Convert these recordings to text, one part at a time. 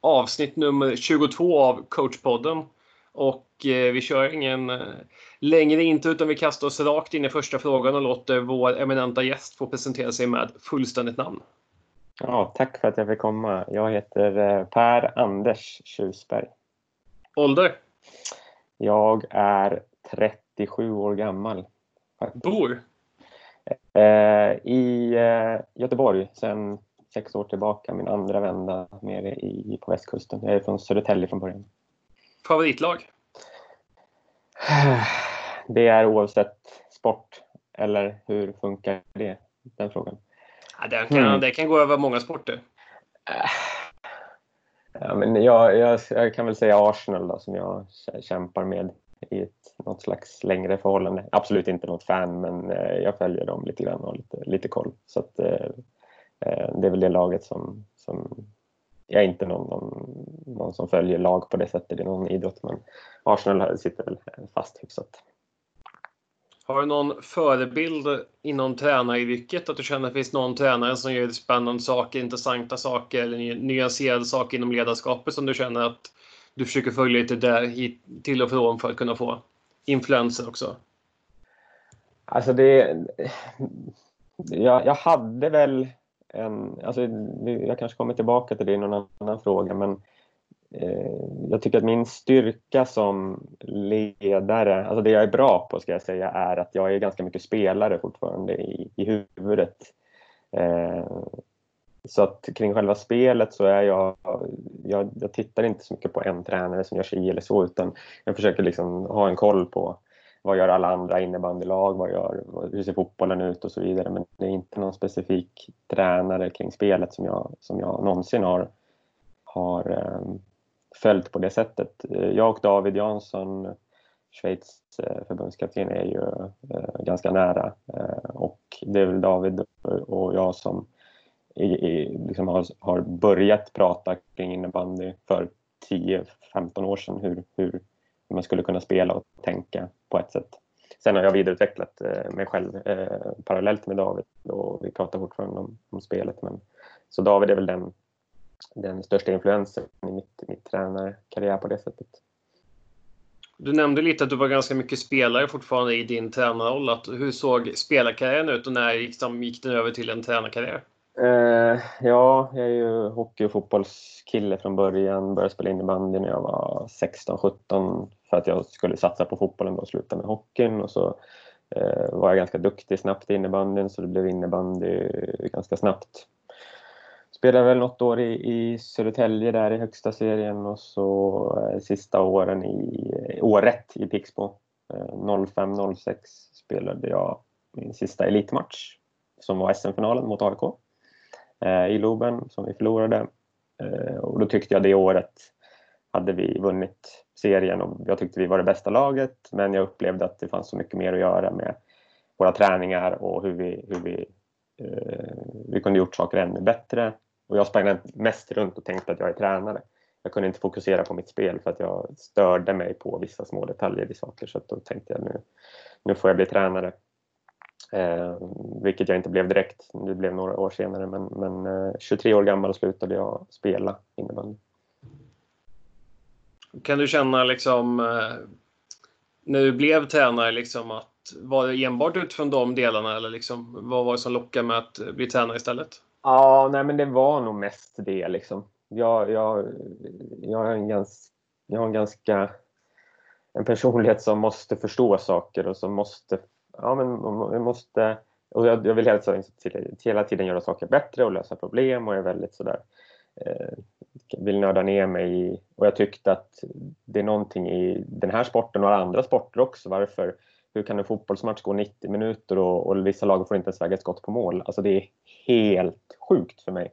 avsnitt nummer 22 av coachpodden. Och eh, vi kör ingen eh, längre intro utan vi kastar oss rakt in i första frågan och låter vår eminenta gäst få presentera sig med fullständigt namn. Ja, tack för att jag fick komma. Jag heter eh, Per Anders Tjusberg. Ålder? Jag är 37 år gammal. Bor? Eh, I eh, Göteborg sedan sex år tillbaka. Min andra vända nere i, på västkusten. Jag är från Södertälje från början. Favoritlag? Det är oavsett sport. Eller hur funkar det? Den frågan. Ja, det, kan, mm. det kan gå över många sporter. Ja, men jag, jag, jag, kan väl säga Arsenal då, som jag kämpar med i ett, något slags längre förhållande. Absolut inte något fan, men eh, jag följer dem lite grann och har lite, lite koll. Så att, eh, det är väl det laget som, som jag är inte någon, någon, någon, som följer lag på det sättet i någon idrott, men Arsenal sitter väl fast hyfsat. Har du någon förebild inom tränaryrket? Att du känner att det finns någon tränare som gör spännande saker, intressanta saker eller nyanserade saker inom ledarskapet som du känner att du försöker följa lite där hit, till och från för att kunna få influenser också? Alltså det... Jag, jag hade väl en... Alltså jag kanske kommer tillbaka till det i någon annan fråga men eh, jag tycker att min styrka som ledare, alltså det jag är bra på ska jag säga, är att jag är ganska mycket spelare fortfarande i, i huvudet. Eh, så att kring själva spelet så är jag, jag, jag tittar inte så mycket på en tränare som gör sig eller så utan jag försöker liksom ha en koll på vad gör alla andra innebandylag, vad gör, hur ser fotbollen ut och så vidare. Men det är inte någon specifik tränare kring spelet som jag, som jag någonsin har, har ehm, följt på det sättet. Jag och David Jansson, Schweiz eh, förbundskapten, är ju eh, ganska nära eh, och det är väl David och jag som i, i, liksom har, har börjat prata kring innebandy för 10-15 år sedan hur, hur man skulle kunna spela och tänka på ett sätt. Sen har jag vidareutvecklat eh, mig själv eh, parallellt med David och vi pratar fortfarande om, om, spelet. Men, så David är väl den, den största influensen i mitt, mitt tränarkarriär på det sättet. Du nämnde lite att du var ganska mycket spelare fortfarande i din tränarroll. hur såg spelarkarriären ut och när liksom, gick den över till en tränarkarriär? Uh, ja, jag är ju hockey och fotbollskille från början. Började spela innebandy när jag var 16-17 för att jag skulle satsa på fotbollen och sluta med hockeyn. Och så eh, var jag ganska duktig snabbt i innebandyn så det blev innebandy ganska snabbt. Spelade väl något år i, i Södertälje där i högsta serien och så eh, sista åren i eh, året i Pixbo. 05-06 spelade jag min sista elitmatch som var SM-finalen mot AIK. Eh, i Loben som vi förlorade. Eh, och då tyckte jag det året hade vi vunnit serien och jag tyckte vi var det bästa laget men jag upplevde att det fanns så mycket mer att göra med våra träningar och hur vi, hur vi, eh, vi kunde gjort saker ännu bättre. Och jag sprang mest runt och tänkte att jag är tränare. Jag kunde inte fokusera på mitt spel för att jag störde mig på vissa små detaljer i saker så då tänkte jag nu, nu får jag bli tränare. Eh, vilket jag inte blev direkt, det blev några år senare men, men eh, 23 år gammal slutade jag spela innebandy. Kan du känna liksom eh, när du blev tränare liksom att var det enbart utifrån de delarna eller liksom vad var det som lockade med att bli tränare istället? Ja, nej men det var nog mest det liksom. Jag, jag, jag, har en ganska, jag har en ganska en personlighet som måste förstå saker och som måste ja, men måste, och jag, jag vill hela tiden, hela tiden göra saker bättre och lösa problem och är väldigt sådär eh, vill nörda ner mig i, och jag tyckte att det är någonting i den här sporten och andra sporter också. Varför, hur kan en fotbollsmatch gå 90 minuter och, och vissa lag får inte ens väga ett skott på mål? Alltså det är helt sjukt för mig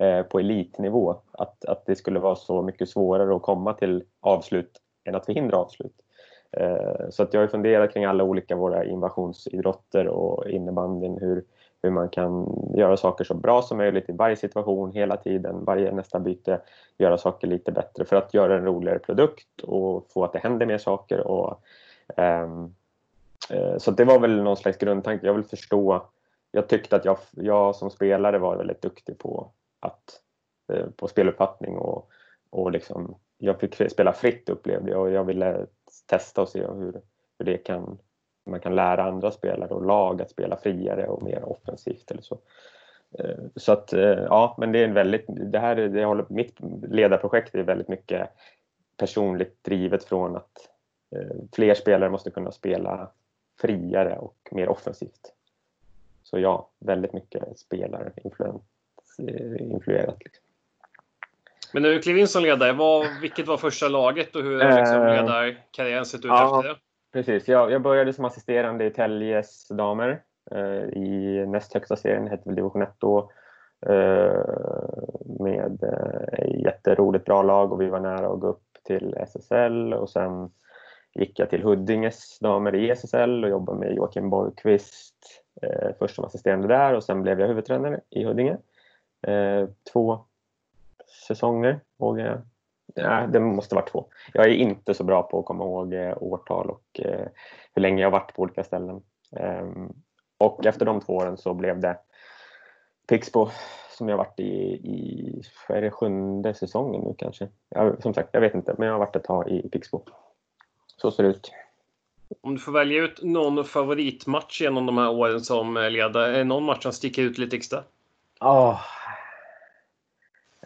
eh, på elitnivå att, att det skulle vara så mycket svårare att komma till avslut än att förhindra avslut. Eh, så att jag har funderat kring alla olika våra invasionsidrotter och innebandyn, hur, hur man kan göra saker så bra som möjligt i varje situation, hela tiden, varje nästa byte, göra saker lite bättre för att göra en roligare produkt och få att det händer mer saker. Och, um, så det var väl någon slags grundtanke. Jag vill förstå. Jag tyckte att jag, jag som spelare var väldigt duktig på, att, eh, på speluppfattning och och liksom, jag fick spela fritt upplevde jag och jag ville testa och se hur, hur det kan, man kan lära andra spelare och lag att spela friare och mer offensivt eller så. Eh, så att ja, men det är en väldigt, det här, det håller, mitt ledarprojekt är väldigt mycket personligt drivet från att fler spelare måste kunna spela friare och mer offensivt. Så ja, väldigt mycket spelarinfluerat. Liksom. Men när du klev in som ledare, vad, vilket var första laget och hur har liksom eh, ledarkarriären sett ut ja, efter det? Precis, jag, jag började som assisterande i Täljes damer eh, i näst högsta serien, hette väl division 1 då. Eh, med eh, jätteroligt bra lag och vi var nära att gå upp till SSL och sen gick jag till Huddinges damer i SSL och jobbade med Joakim Borgqvist eh, först som assisterande där och sen blev jag huvudtränare i Huddinge. Eh, två säsonger vågar jag. Ja, det måste vara två. Jag är inte så bra på att komma ihåg eh, årtal och eh, hur länge jag varit på olika ställen. Ehm, och efter de två åren så blev det Pixbo som jag varit i, i är det sjunde säsongen nu kanske. Jag, som sagt, jag vet inte, men jag har varit ett tag i Pixbo. Så ser det ut. Om du får välja ut någon favoritmatch genom de här åren som ledare, är det någon match som sticker ut lite extra? Oh.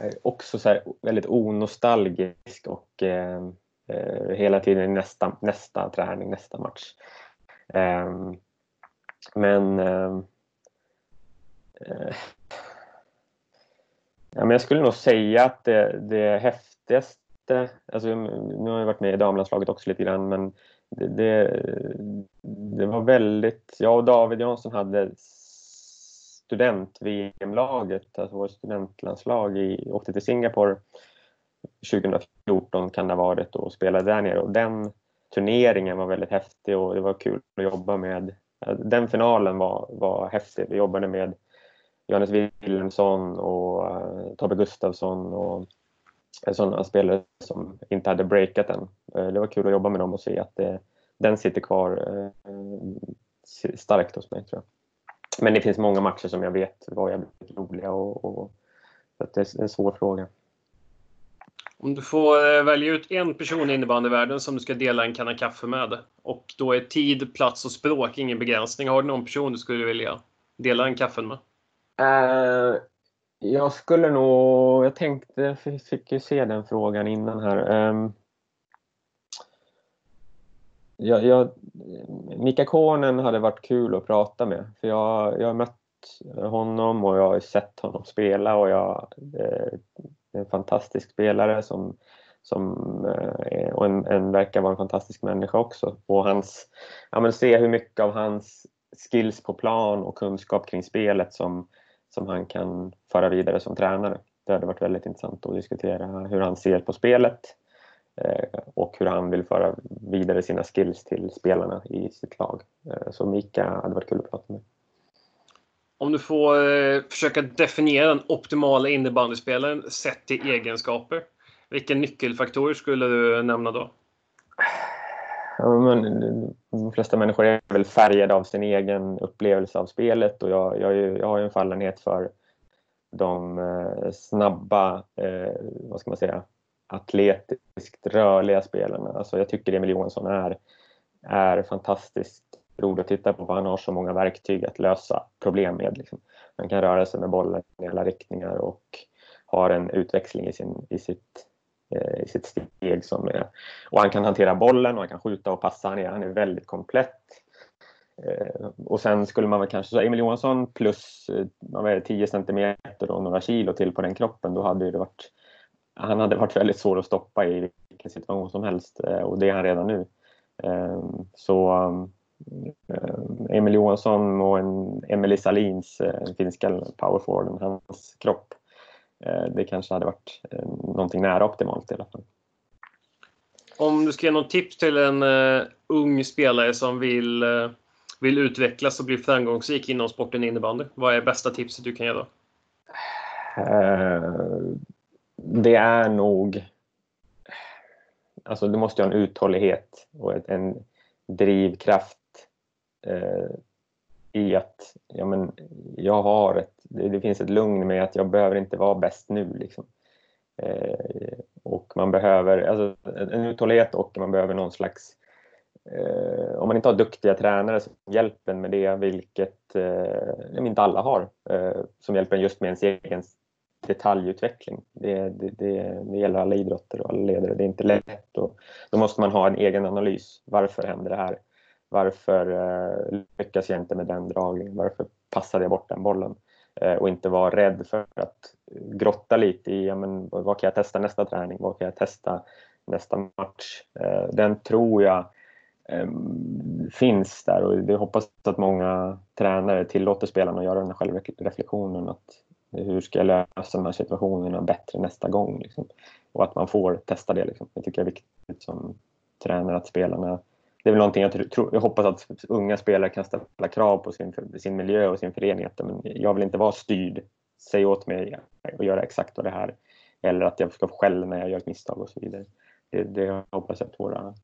Eh, också så väldigt onostalgisk och eh, eh hela tiden nästa, nästa träning, nästa match. Eh, men, ehm, eh, ja, men jag skulle nog säga att det, det häftigaste, alltså, nu har jag varit med i damlandslaget också lite grann, men det, det, det var väldigt, jag och David Jansson hade student-VM-laget, alltså vårt studentlandslag, i, åkte till Singapore 2014 kan det ha varit och spelade där nere och den turneringen var väldigt häftig och det var kul att jobba med. Den finalen var, var häftig. Vi jobbade med Johannes Wilhelmsson och uh, Tobbe Gustafsson och sådana spelare som inte hade breakat än. Uh, eh, det var kul att jobba med dem och se att det, den sitter kvar uh, starkt hos mig tror jag. Men det finns många matcher som jag vet var jävligt roliga och, och så det är en svår fråga. Om du får eh, välja ut en person i innebandyvärlden som du ska dela en kanna kaffe med och då är tid, plats och språk ingen begränsning. Har du någon person du skulle vilja dela en kaffe med? Uh, jag skulle nog... Jag tänkte, jag fick ju se den frågan innan här. Um, jag, jag, Mika Konen hade varit kul att prata med. För jag, jag har mött honom och jag har sett honom spela och jag eh, är en fantastisk spelare som, som eh, och en, en, verkar vara en fantastisk människa också. Och hans, ja, men se hur mycket av hans skills på plan och kunskap kring spelet som, som han kan föra vidare som tränare. Det hade varit väldigt intressant att diskutera hur han ser på spelet och hur han vill föra vidare sina skills till spelarna i sitt lag. Eh, så Mika hade varit kul att prata med. Om du får eh, försöka definiera den optimala innebandyspelaren sett till egenskaper. Vilka nyckelfaktorer skulle du nämna då? Ja, men, de flesta människor är väl färgade av sin egen upplevelse av spelet och jag, jag, jag har ju en fallenhet för de eh, snabba, eh, vad ska man säga, atletiskt rörliga spelarna. Alltså jag tycker Emil Johansson är, är fantastiskt rolig att titta på för han har så många verktyg att lösa problem med. Liksom. Han kan röra sig med bollen i alla riktningar och har en utväxling i, sin, i, sitt, eh, i sitt steg som är... Och han kan hantera bollen och han kan skjuta och passa. Han är, han är väldigt komplett. Eh, och sen skulle man väl kanske, säga, Emil Johansson plus eh, 10 centimeter och några kilo till på den kroppen, då hade det varit han hade varit väldigt svår att stoppa i vilken situation som helst eh, och det är han redan nu. Ehm, så eh, Emil Johansson och Emily Salins, eh, finska powerforwarden, hans kropp. Det kanske hade varit någonting nära optimalt i alla fall. Om du ska ge något tips till en ung spelare som vill, vill utvecklas och bli framgångsrik inom sporten innebandy. Vad är bästa tipset du kan ge då? Det är nog... Alltså du måste ha en uthållighet och en drivkraft eh, i att ja, men, jag har ett, det, det, finns ett lugn med att jag behöver inte vara bäst nu. Liksom. Eh, och man behöver alltså, en uthållighet och man behöver någon slags eh, om man inte har duktiga tränare som hjälper med det, vilket eh, inte alla har, eh, som hjälper en just med ens egen detaljutveckling. Det, det, det, det gäller alla idrotter och alla ledare. Det är inte lätt. Och då måste man ha en egen analys. Varför händer det här? Varför eh, lyckas jag inte med den dragningen? Varför passade jag bort den bollen? Eh, och inte vara rädd för att grotta lite i ja, men, vad kan jag testa nästa träning? Vad kan jag testa nästa match? Eh, den tror jag eh, finns där och det hoppas att många tränare tillåter spelarna att göra den här självreflektionen. Att hur ska jag lösa de här situationerna bättre nästa gång? Liksom. Och att man får testa det. Liksom. Det tycker jag är viktigt som tränare att spelarna det är väl någonting jag, tror, jag hoppas att unga spelare kan ställa krav på sin, sin miljö och sin förening. Men jag vill inte vara styrd. Säg åt mig att göra exakt vad det här eller att jag ska få skäll när jag gör ett misstag och så vidare. Det, det hoppas jag att våra,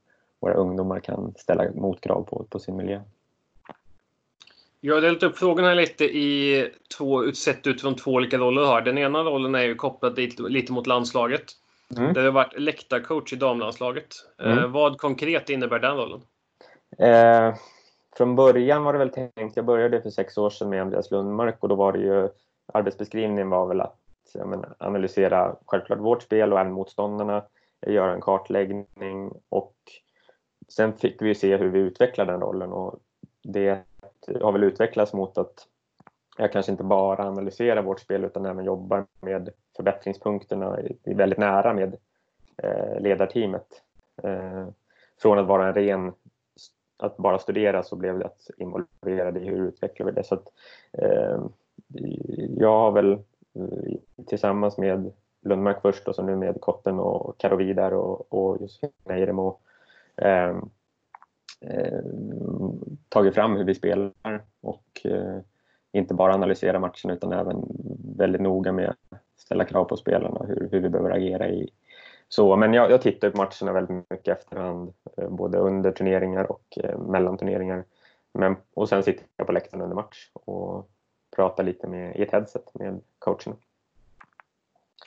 våra ungdomar kan ställa motkrav på, på sin miljö. Jag har delat upp frågorna lite i två, sett utifrån två olika roller har. Den ena rollen är ju kopplad lite, lite mot landslaget. Mm. Där du har varit läktarcoach i damlandslaget. Eh, mm. Eh, vad konkret innebär den rollen? Eh, från början var det väl tänkt, jag började för sex år sedan med Andreas Lundmark och då var det ju arbetsbeskrivningen var väl att menar, analysera självklart vårt spel och även motståndarna, göra en kartläggning och sen fick vi se hur vi utvecklade den rollen och det har väl utvecklats mot att jag kanske inte bara analyserar vårt spel utan även jobbar med förbättringspunkterna i väldigt nära med eh, ledarteamet. Eh, från att vara en ren att bara studera så blev det att involverad i hur utvecklar vi det. Så att, eh, jag har väl tillsammans med Lundmark först och så nu med Kotten och Karovi Vidar och, och Josefin Eiremo eh, tagit fram hur vi spelar och eh, inte bara analysera matchen utan även väldigt noga med att ställa krav på spelarna hur, hur vi behöver agera i så. Men jag, jag tittar på matcherna väldigt mycket efterhand, eh, både under turneringar och eh, mellan turneringar. Men, och sen sitter jag på läktaren under match och pratar lite med, i ett headset med coacherna.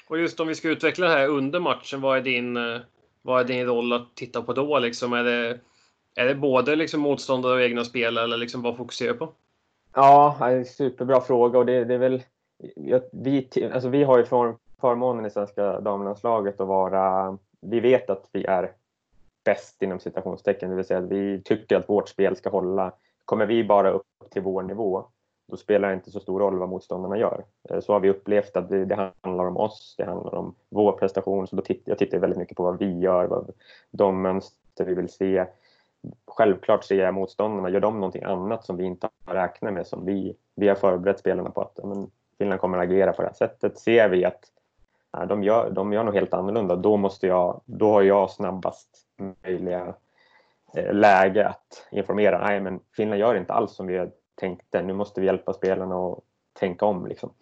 Och just om vi ska utveckla det här under matchen, vad är din, eh, vad är din roll att titta på då? Liksom, är, det, är det både liksom motståndare och egna spel eller liksom vad fokuserar du på? Ja, superbra fråga och det, det är väl vi, alltså vi har ju för, förmånen i svenska damlandslaget att vara, vi vet att vi är bäst inom citationstecken, det vill säga att vi tycker att vårt spel ska hålla. Kommer vi bara upp till vår nivå, då spelar det inte så stor roll vad motståndarna gör. Eh, så har vi upplevt att det, det handlar om oss, det handlar om vår prestation. Så då tittar, jag tittar väldigt mycket på vad vi gör, vad, de mönster vi vill se självklart ser jag motståndarna, gör de någonting annat som vi inte har räknat med, som vi, vi har förberett spelarna på att men, Finland kommer att agera på det här sättet. Ser vi att nej, de, gör, de gör något helt annorlunda, då, måste jag, då har jag snabbast möjliga eh, läge att informera. Nej, men Finland gör inte alls som vi tänkte. Nu måste vi hjälpa spelarna att tänka om. Liksom.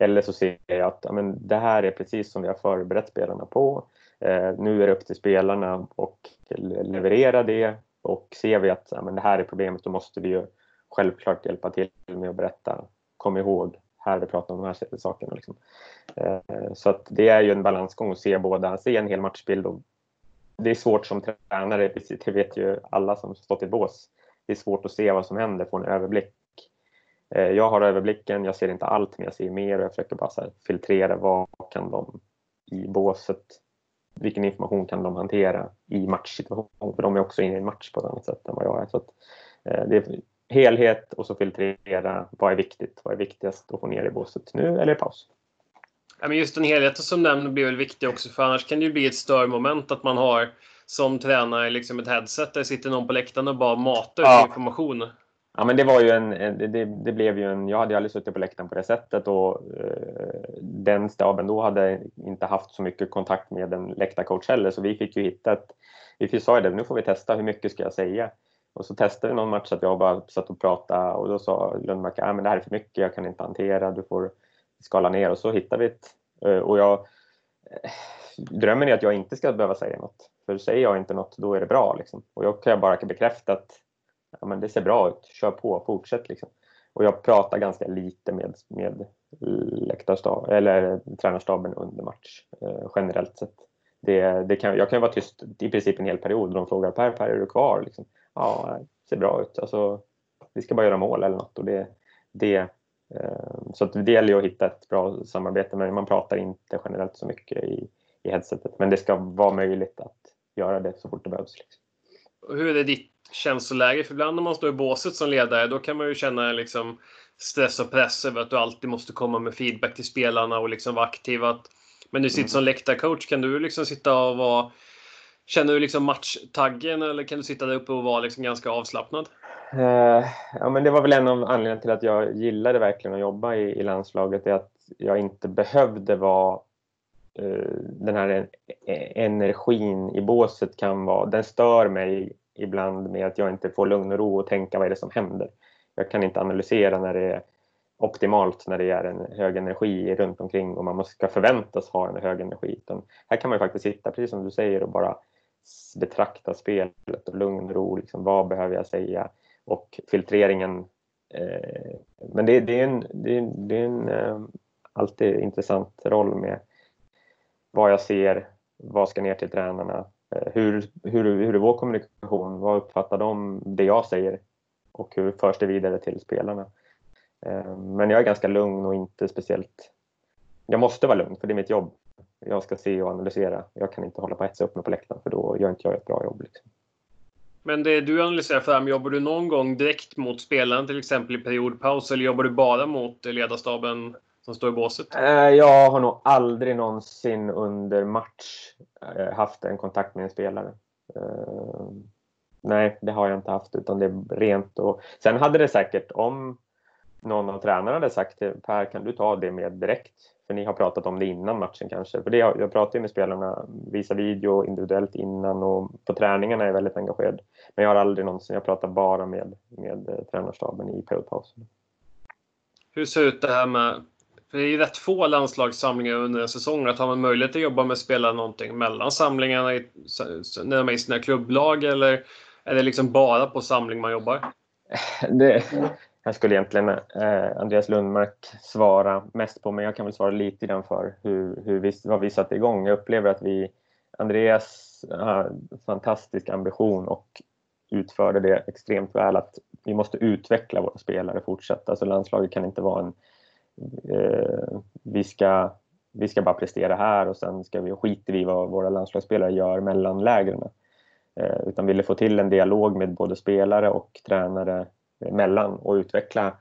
Eller så ser jag att ja, men det här är precis som vi har förberett spelarna på. Eh, nu är det upp till spelarna att leverera det och ser vi att ja, men det här är problemet då måste vi ju självklart hjälpa till med att berätta. Kom ihåg, här vi pratar om de här sakerna. Liksom. Eh, så att det är ju en balansgång att se båda, se en hel matchbild. Och det är svårt som tränare, det vet ju alla som stått i bås. Det är svårt att se vad som händer, få en överblick. Eh, jag har överblicken, jag ser inte allt men jag ser mer och jag försöker bara filtrera vad kan de i båset vilken information kan de hantera i matchsituation? För de är också inne i en match på ett annat sätt än vad jag är. Så att, eh, det är helhet och så filtrera. Vad är viktigt? Vad är viktigast att få ner i båset nu eller i paus? Ja, men just den helheten som nämnde blir väl viktig också för annars kan det ju bli ett störmoment att man har som tränare liksom ett headset där sitter någon på läktaren och bara matar ja. information. Ja, men det var ju en, det, det, blev ju en, jag hade ju aldrig suttit på läktaren på det sättet och eh, den staben då hade inte haft så mycket kontakt med en läktarcoach heller så vi fick ju hitta ett, vi sa ju det, nu får vi testa hur mycket ska jag säga? Och så testade vi någon match att jag bara satt och pratade och då sa Lundmark, att men det här är för mycket, jag kan inte hantera, du får skala ner och så hittade vi ett eh, och jag eh, drömmen är att jag inte ska behöva säga något. För säger jag inte något, då är det bra. Liksom. Och jag kan bara bekräfta att ja, men det ser bra ut, kör på, fortsätt liksom. Och jag pratar ganska lite med, med läktarstab, eller tränarstaben under match eh, generellt sett. det, det kan, jag kan vara tyst i princip en hel period. och De frågar Per, Per är du kvar? Liksom, ja, det ser bra ut. Alltså, vi ska bara göra mål eller något. Och det, det, eh, så att det gäller ju att hitta ett bra samarbete men man pratar inte generellt så mycket i, i headsetet. Men det ska vara möjligt att göra det så fort det behövs. Liksom. Hur är ditt känsloläge? För ibland när man står i båset som ledare då kan man ju känna liksom stress och press över att du alltid måste komma med feedback till spelarna och liksom vara aktiv. Att, men du sitter mm. som läktarcoach, kan du liksom sitta och vara Känner du liksom matchtaggen eller kan du sitta där uppe och vara liksom ganska avslappnad? Uh, ja, men det var väl en av anledningarna till att jag gillade verkligen att jobba i, i landslaget. Är att jag inte behövde vara Eh, den här e, energin i båset kan vara, den stör mig ibland med att jag inte får lugn och ro och tänka vad är det som händer. Jag kan inte analysera när det är optimalt när det är en hög energi runt omkring och man ska förväntas ha en hög energi. Utan här kan man faktiskt sitta, precis som du säger, och bara betrakta spelet och lugn och ro. Liksom, vad behöver jag säga? Och filtreringen. Eh, men det, det, är en, det, är, det är en eh, alltid intressant roll med vad jag ser, vad ska ner till tränarna, eh, hur, hur, hur är vår kommunikation, vad uppfattar de det jag säger och hur förs det vidare till spelarna. Eh, men jag är ganska lugn och inte speciellt... Jag måste vara lugn för det är mitt jobb. Jag ska se och analysera. Jag kan inte hålla på att hetsa upp mig på läktaren för då gör inte jag ett bra jobb. Liksom. Men det du analyserar fram, jobbar du någon gång direkt mot spelaren till exempel i periodpaus eller jobbar du bara mot ledarstaben som står i båset? Eh, jag har nog aldrig någonsin under match eh, haft en kontakt med en spelare. Nej, det har jag inte haft utan det är rent och sen hade det säkert om någon av tränarna hade sagt till Per, kan du ta det med direkt? För ni har pratat om det innan matchen kanske. För det, jag pratar ju med spelarna, visar video individuellt innan och på träningarna är jag väldigt engagerad. Men jag har aldrig någonsin, jag pratar bara med, med eh, tränarstaben i periodpausen. Hur ser ut det här med, för det är ju rätt få landslagssamlingar under en säsong. Att har man möjlighet att jobba med att spela någonting mellan samlingarna när de är i sina klubblag eller är det liksom bara på samling man jobbar? Det, här skulle egentligen eh, Andreas Lundmark svara mest på, men jag kan väl svara lite grann för hur, hur vi, vad vi satte igång. Jag upplever att vi, Andreas har fantastisk ambition och utförde det extremt väl. Att vi måste utveckla våra spelare fortsatt. Alltså landslaget kan inte vara en... Eh, vi, ska, vi ska bara prestera här och sen ska vi, skiter vi vad våra landslagsspelare gör mellan lägren. Eh, utan ville få till en dialog med både spelare och tränare eh, mellan och utveckla.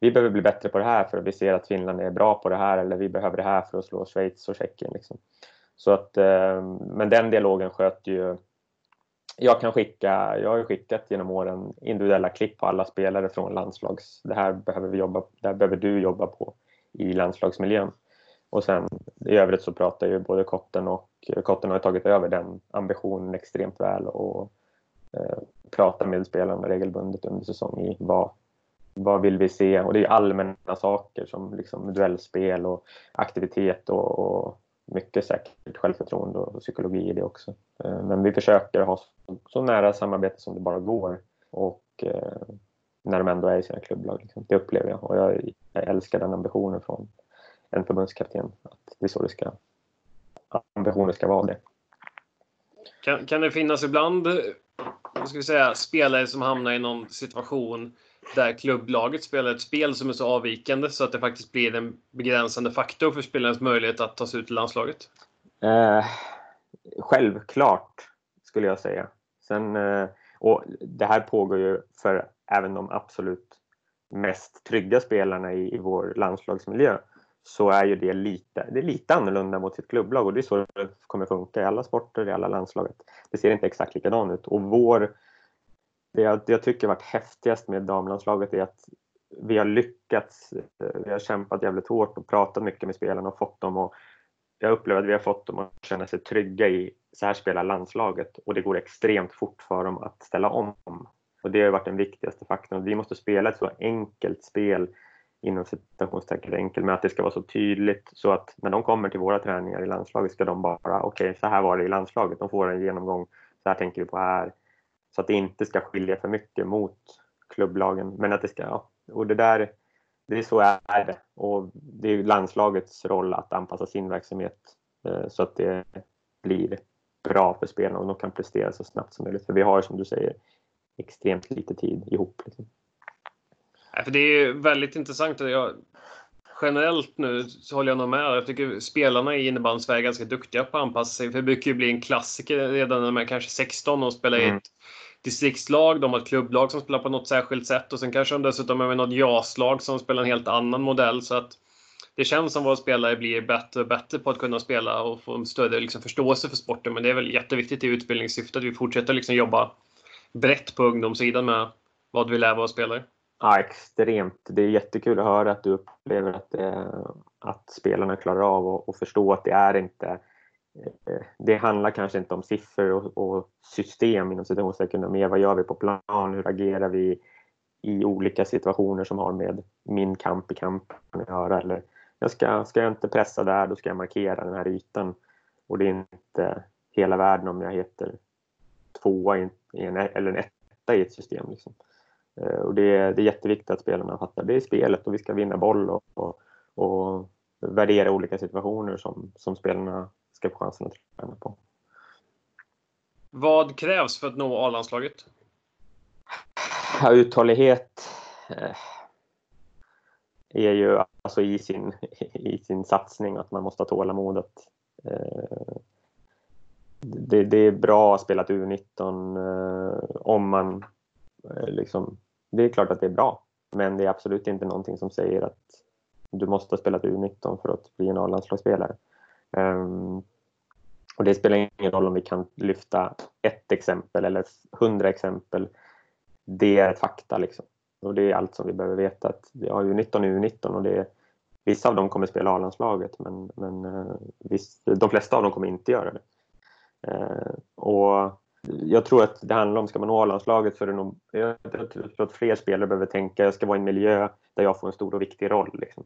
Vi behöver bli bättre på det här för att vi ser att Finland är bra på det här eller vi behöver det här för att slå Schweiz och Tjeckien. Liksom. Så att, eh, men den dialogen sköter ju jag kan skicka, jag har skickat genom åren individuella klipp på alla spelare från landslags. Det här behöver vi jobba, det här behöver du jobba på i landslagsmiljön. Och sen i övrigt så pratar ju både Kotten och Kotten har tagit över den ambitionen extremt väl och eh, pratar med spelarna regelbundet under säsong i vad, vad vill vi se? Och det är allmänna saker som liksom duellspel och aktivitet och, och mycket säkert självförtroende och psykologi i det också. Eh, men vi försöker ha så, så nära samarbete som det bara går och eh, när de ändå är i sina klubblag. Liksom. Det upplever jag och jag, jag älskar den ambitionen från en förbundskapten att det är så det ska, ambitionen ska vara det. Kan, kan det finnas ibland vad ska vi säga, spelare som hamnar i någon situation där klubblaget spelar ett spel som är så avvikande så att det faktiskt blir en begränsande faktor för spelarens möjlighet att ta sig ut i landslaget? Eh, självklart, skulle jag säga. Sen, eh, och det här pågår ju för även de absolut mest trygga spelarna i, i vår landslagsmiljö så är ju det lite, det är lite annorlunda mot sitt klubblag och det är så det kommer funka i alla sporter, i alla landslaget. Det ser inte exakt likadant ut och vår, det jag, det jag tycker varit häftigast med damlandslaget är att vi har lyckats, eh, vi har kämpat jävligt hårt och pratat mycket med spelarna och fått dem och jag upplever att vi har fått dem att känna sig trygga i så här spelar landslaget och det går extremt fort för dem att ställa om. Och det har varit den viktigaste faktorn. Vi måste spela ett så enkelt spel inom citationstecken enkel men att det ska vara så tydligt så att när de kommer till våra träningar i landslaget ska de bara, okej okay, så här var det i landslaget, de får en genomgång, så här tänker vi på här. Så att det inte ska skilja för mycket mot klubblagen, men att det ska, ja, och det där, det är så är det. Och det är landslagets roll att anpassa sin verksamhet eh, så att det blir bra för spelarna och de kan prestera så snabbt som möjligt. För vi har som du säger extremt lite tid ihop. Liksom. Ja, för det är väldigt intressant. Jag, generellt nu så håller jag nog med. Jag tycker spelarna i innebandy Sverige är ganska duktiga på att anpassa sig. För det brukar ju bli en klassiker redan när man är kanske 16 och spelar mm. i ett distriktslag. De har ett klubblag som spelar på något särskilt sätt och sen kanske de dessutom har något JAS-lag som spelar en helt annan modell. Så att det känns som våra spelare blir bättre och bättre på att kunna spela och få en större liksom, förståelse för sporten. Men det är väl jätteviktigt i utbildningssyfte att vi fortsätter liksom jobba brett på ungdomssidan med vad vi lär våra spelare. Ja, extremt. Det är jättekul att höra att du upplever att, eh, att spelarna klarar av och förstå att det är inte eh, det handlar kanske inte om siffror och, och system inom citationstecken, mer vad gör vi på plan, hur agerar vi i olika situationer som har med min kamp i kampen att göra. Eller jag ska, ska jag inte pressa där, då ska jag markera den här ytan. Och det är inte hela världen om jag heter tvåa i en, eller en etta i ett system. Liksom. Eh, och det, är, det är jätteviktigt att spelarna fattar det är spelet och vi ska vinna boll och, och, och värdera olika situationer som, som spelarna ska få chansen att träna på. Vad krävs för att nå A-landslaget? Ja, uthållighet eh, är ju alltså i sin, i sin satsning att man måste ha tålamod. Att, eh, det, det, är bra att spela U19 eh, om man eh, liksom, det är klart att det är bra, men det är absolut inte någonting som säger att du måste ha spelat U19 för att bli en A-landslagsspelare. Um, och det spelar ingen roll om vi kan lyfta ett exempel eller hundra exempel. Det är ett fakta liksom. Och det är allt som vi behöver veta. Att vi har U19 och U19 och det är, vissa av dem kommer spela A-landslaget men, men eh, uh, visst, de flesta av dem kommer inte göra det. Eh, och jag tror att det handlar om, ska man nå A-landslaget så är det nog, jag tror att fler spelare behöver tänka, jag ska vara i en miljö där jag får en stor och viktig roll. Liksom.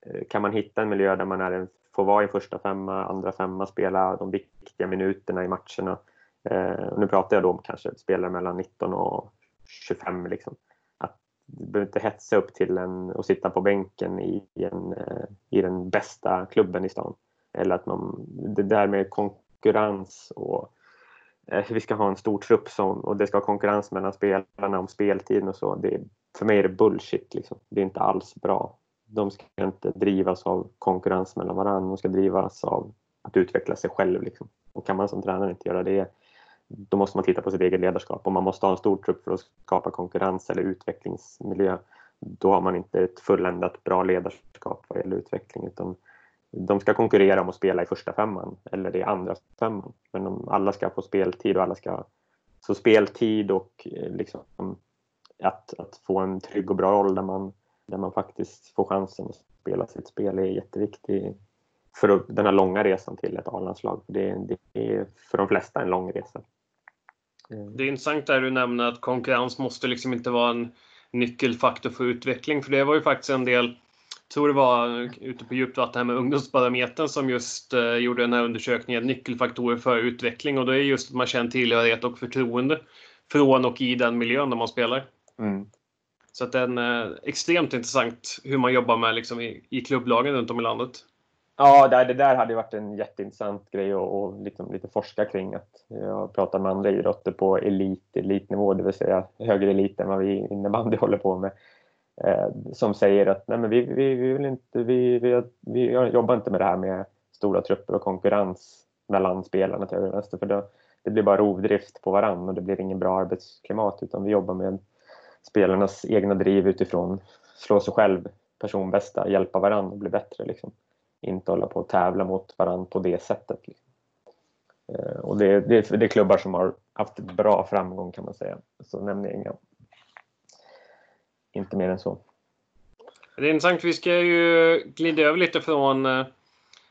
Eh, kan man hitta en miljö där man är en, får vara i första femma, andra femma, spela de viktiga minuterna i matcherna. Eh, nu pratar jag då om kanske spelare mellan 19 och 25. Liksom. Att du behöver inte hetsa upp till en och sitta på bänken i, en, eh, i den bästa klubben i stan. Eller att man, det där med konkurrens konkurrens och eh, vi ska ha en stor trupp som, och det ska vara konkurrens mellan spelarna om speltiden och så. Det, för mig är det bullshit. Liksom. Det är inte alls bra. De ska inte drivas av konkurrens mellan varandra. De ska drivas av att utveckla sig själv. Liksom. Och kan man som tränare inte göra det, då måste man titta på sitt eget ledarskap. Om man måste ha en stor trupp för att skapa konkurrens eller utvecklingsmiljö, då har man inte ett fulländat bra ledarskap vad gäller utveckling. Utan de ska konkurrera om att spela i första femman eller i andra femman. Men de, alla ska få speltid och alla ska... Så speltid och eh, liksom att, att få en trygg och bra roll där man, där man faktiskt får chansen att spela sitt spel är jätteviktigt för den här långa resan till ett A-landslag. Det, det är för de flesta en lång resa. Det är intressant där du nämner att konkurrens måste liksom inte vara en nyckelfaktor för utveckling. För det var ju faktiskt en del tror det var ute på djupt vatten här med Ungdomsbarometern som just eh, gjorde den här undersökningen, nyckelfaktorer för utveckling. Och det är just att man känner tillhörighet och förtroende från och i den miljön där man spelar. Mm. Så att det är eh, extremt intressant hur man jobbar med liksom, i, i klubblagen runt om i landet. Ja, det där hade varit en jätteintressant grej att och liksom lite forska kring. Att jag pratar med andra idrotter på elit, elitnivå, det vill säga högre elit än vad vi innebandy håller på med eh, Eh, som säger att nej men vi, vi, vi, vill inte, vi, vi, vi jobbar inte med det här med stora trupper och konkurrens mellan spelarna till höger och vänster för då, det blir bara rovdrift på varann och det blir ingen bra arbetsklimat utan vi jobbar med spelarnas egna driv utifrån slå sig själv personbästa, hjälpa varandra och bli bättre. Liksom. Inte hålla på och tävla mot varandra på det sättet. Liksom. Eh, och det, det, det är klubbar som har haft bra framgång kan man säga. Så nämner jag inga inte mer än så. Det är intressant. Vi ska ju glida över lite från eh,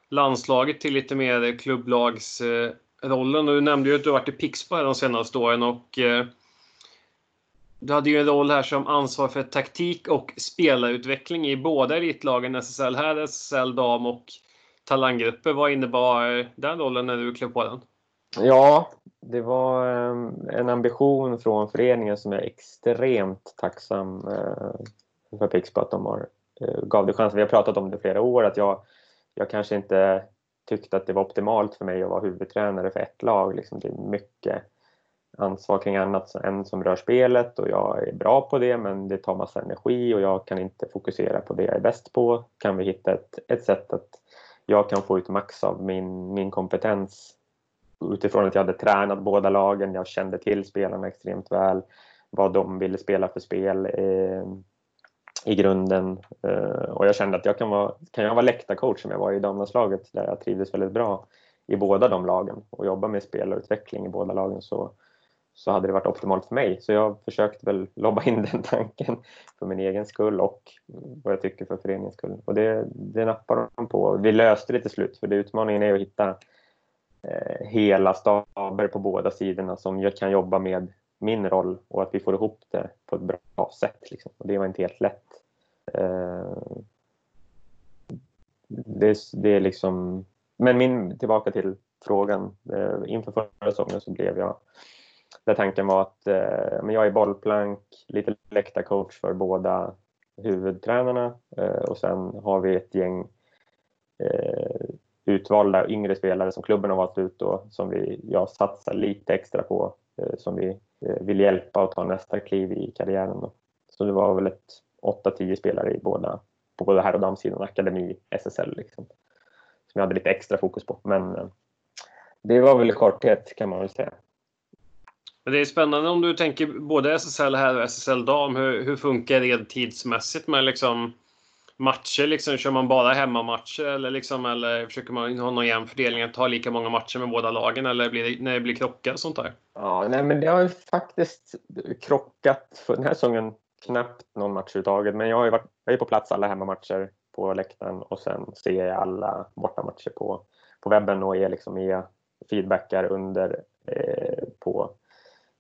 landslaget till lite mer klubblagsrollen. Du nämnde ju att du varit i Pixbo de senaste åren och eh, du hade ju en roll här som ansvar för taktik och spelarutveckling i båda elitlagen, SSL här, SSL dam och talanggrupper. Vad innebar eh, den rollen när du klev på den? Ja, det var ehm, en ambition från föreningen som jag är extremt tacksam eh, för Pixbo att de har, eh, gav det chansen. Vi har pratat om det i flera år att jag, jag kanske inte tyckte att det var optimalt för mig att vara huvudtränare för ett lag. Liksom det är mycket ansvar kring annat än som rör spelet och jag är bra på det men det tar massa energi och jag kan inte fokusera på det jag är bäst på. Kan vi hitta ett, ett sätt att jag kan få ut max av min, min kompetens utifrån att jag hade tränat båda lagen, jag kände till spelarna extremt väl, vad de ville spela för spel eh, i grunden. Eh, och jag kände att jag kan, vara, kan jag vara läktarcoach som jag var i damlandslaget där jag trivdes väldigt bra i båda de lagen och jobba med spelarutveckling i båda lagen så, så hade det varit optimalt för mig. Så jag försökte väl lobba in den tanken för min egen skull och vad jag tycker för föreningens skull. Och det, det nappade de på. Vi löste det till slut för det utmaningen är att hitta Eh, hela staber på båda sidorna som kan jobba med min roll och att vi får ihop det på ett bra sätt. Liksom. Och det var inte helt lätt. Eh, det, det är liksom... Men min, tillbaka till frågan. Eh, inför förra säsongen så blev jag där tanken var att eh, men jag är bollplank, lite läktarcoach för båda huvudtränarna eh, och sen har vi ett gäng eh, utvalda yngre spelare som klubben har valt ut och som vi, jag satsar lite extra på eh, som vi eh, vill hjälpa att ta nästa kliv i karriären. Då. Så det var väl ett 8-10 spelare i båda, på både här och damsidan, akademi, SSL liksom. Som jag hade lite extra fokus på. Men eh, det var väl i korthet kan man väl säga. Men det är spännande om du tänker både SSL här och SSL dam. Hur, hur funkar det tidsmässigt med liksom matcher? Liksom, kör man bara hemmamatcher eller, liksom, eller försöker man ha någon jämn fördelning att ta lika många matcher med båda lagen eller blir det, när det blir krockar och sånt där? Ja, nej, men det har faktiskt krockat för den här säsongen knappt någon match överhuvudtaget. Men jag, har varit, jag är på plats alla hemmamatcher på läktaren och sen ser jag alla bortamatcher på, på webben och är liksom med feedbackar under eh, på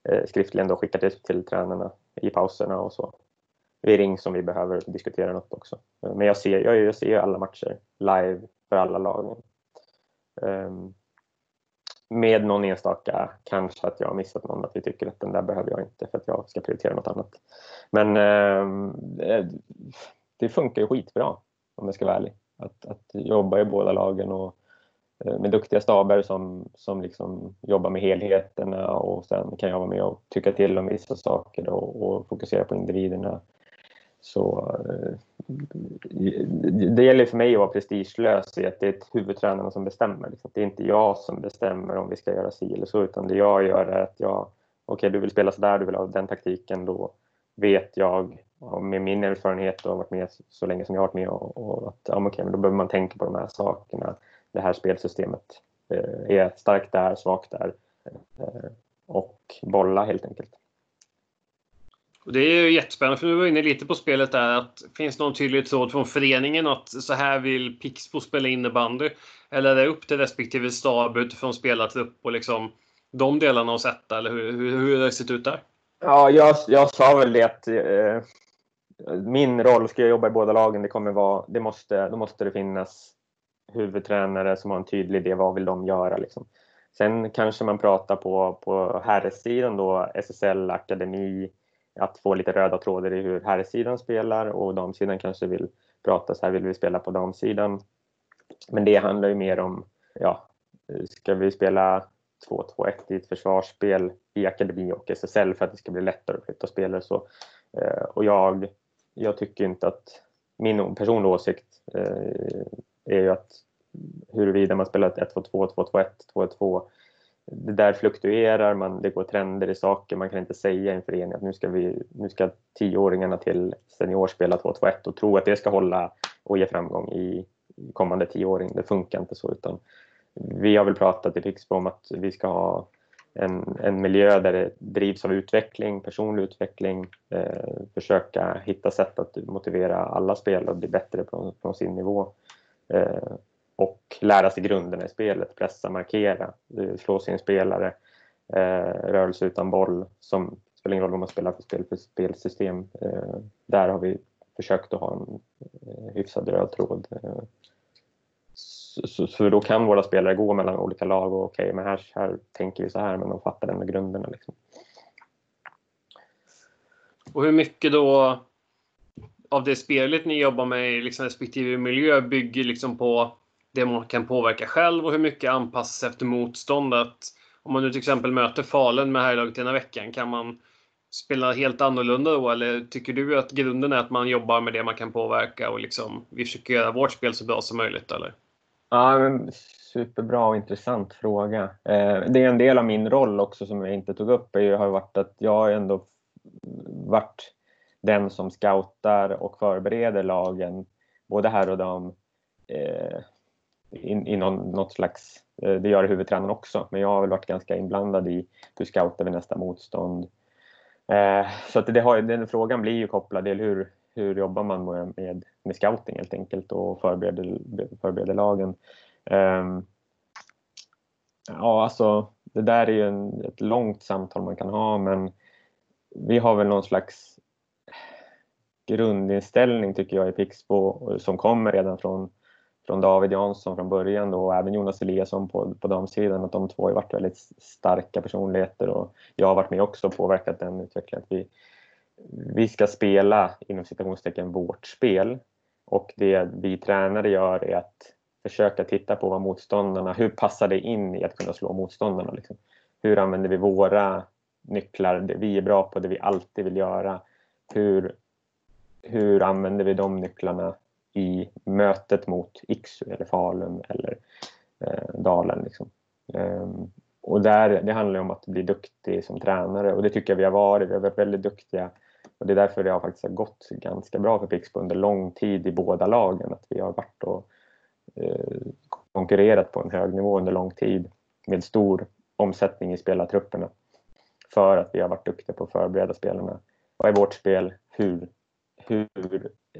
eh, skriftligen då skickar till, till tränarna i pauserna och så. Vi ring som vi behöver diskutera något också. Eh, men jag ser, jag, jag ser alla matcher live för alla lagen. Um, med någon enstaka, kanske att jag har missat någon, att vi tycker att den där behöver jag inte för att jag ska prioritera något annat. Men ehm, eh, det funkar ju skitbra om jag ska vara ärlig. Att, att jobba i båda lagen och eh, med duktiga staber som, som liksom jobbar med helheterna och sen kan jag vara med och tycka till om vissa saker och, och fokusera på individerna. Så eh, det gäller för mig att vara prestigelös i att det är huvudtränarna som bestämmer. Liksom. Det är inte jag som bestämmer om vi ska göra si eller så, utan det jag gör är att jag, okej okay, du vill spela så där, du vill ha den taktiken, då vet jag med min erfarenhet och har varit med så länge som jag har varit med och, och att ja, okay, men då behöver man tänka på de här sakerna. Det här spelsystemet eh, är starkt där, svagt där eh, och bolla helt enkelt. Och det är ju jättespännande, för du var inne lite på spelet där. att Finns det någon tydlig tråd från föreningen att så här vill Pixbo spela innebandy? Eller är det upp till respektive stab utifrån spelartrupp och liksom de delarna att sätta? Eller hur, hur, hur har det sett ut där? Ja, jag, jag sa väl det att eh, min roll, ska jag jobba i båda lagen, det kommer vara, det måste, då måste det finnas huvudtränare som har en tydlig idé, vad vill de göra liksom. Sen kanske man pratar på, på herrsidan då, SSL, akademi, att få lite röda trådar i hur herrsidan spelar och damsidan kanske vill prata så här vill vi spela på damsidan. Men det handlar ju mer om, ja, ska vi spela 2-2-1 i ett försvarsspel i akademi och SSL för att det ska bli lättare att flytta spelare så. Eh, och jag, jag tycker inte att, min personliga åsikt eh, är ju att huruvida man spelar 1-2-2, 2-2-1, 2-2 det där fluktuerar, man, det går trender i saker. Man kan inte säga i en förening att nu ska, vi, nu ska tioåringarna till senior spela 2-2-1 och tro att det ska hålla och ge framgång i, kommande tioåring. Det funkar inte så. Utan vi har väl pratat i Pixbo om att vi ska ha en, en miljö där det drivs av utveckling, personlig utveckling, eh, försöka hitta sätt att motivera alla spelare att bli bättre på, på sin nivå. Eh, lära sig grunderna i spelet, pressa, markera, slå sin spelare, eh, rörelse utan boll som spelar ingen roll vad man spelar för spel för spelsystem. Eh, där har vi försökt att ha en eh, hyfsad röd tråd. Eh. Så, så, så, då kan våra spelare gå mellan olika lag och okej, okay, men här, här tänker vi så här, men de fattar ändå grunderna. Liksom. Och hur mycket då av det spelet ni jobbar med i liksom respektive miljö bygger liksom på det man kan påverka själv och hur mycket anpassas efter motståndet. Om man nu till exempel möter Falun med herrlaget ena veckan, kan man spela helt annorlunda då? Eller tycker du att grunden är att man jobbar med det man kan påverka och liksom vi försöker göra vårt spel så bra som möjligt? Eller? Ja, men superbra och intressant fråga. Eh, det är en del av min roll också som jag inte tog upp, är, har varit att jag har ändå varit den som scoutar och förbereder lagen, både här och dam, eh, i, i någon, något slags, eh, det gör huvudtränaren också, men jag har väl varit ganska inblandad i hur scoutar vi nästa motstånd. Eh, så att det har, den frågan blir ju kopplad till hur, hur jobbar man med, med scouting helt enkelt och förbereder, förbereder lagen. Eh, ja, alltså det där är ju en, ett långt samtal man kan ha men vi har väl någon slags grundinställning tycker jag i Pixbo som kommer redan från, från David Jansson från början då, och även Jonas Eliasson på, på damsidan att de två har varit väldigt starka personligheter och jag har varit med också och påverkat den utvecklingen. Att vi, vi ska spela inom citationstecken vårt spel och det vi tränare gör är att försöka titta på vad motståndarna, hur passar det in i att kunna slå motståndarna? Liksom? Hur använder vi våra nycklar, det vi är bra på, det vi alltid vill göra? Hur, hur använder vi de nycklarna i mötet mot Iksu eller Falun eller eh, Dalen? Liksom? Um, och där, det handlar om att bli duktig som tränare och det tycker jag vi har varit. Vi har varit väldigt duktiga och det är därför det har faktiskt gått ganska bra för Pixbo under lång tid i båda lagen. Att vi har varit och eh, konkurrerat på en hög nivå under lång tid med stor omsättning i spelartrupperna. För att vi har varit duktiga på att förbereda spelarna. Vad är vårt spel? Hur, hur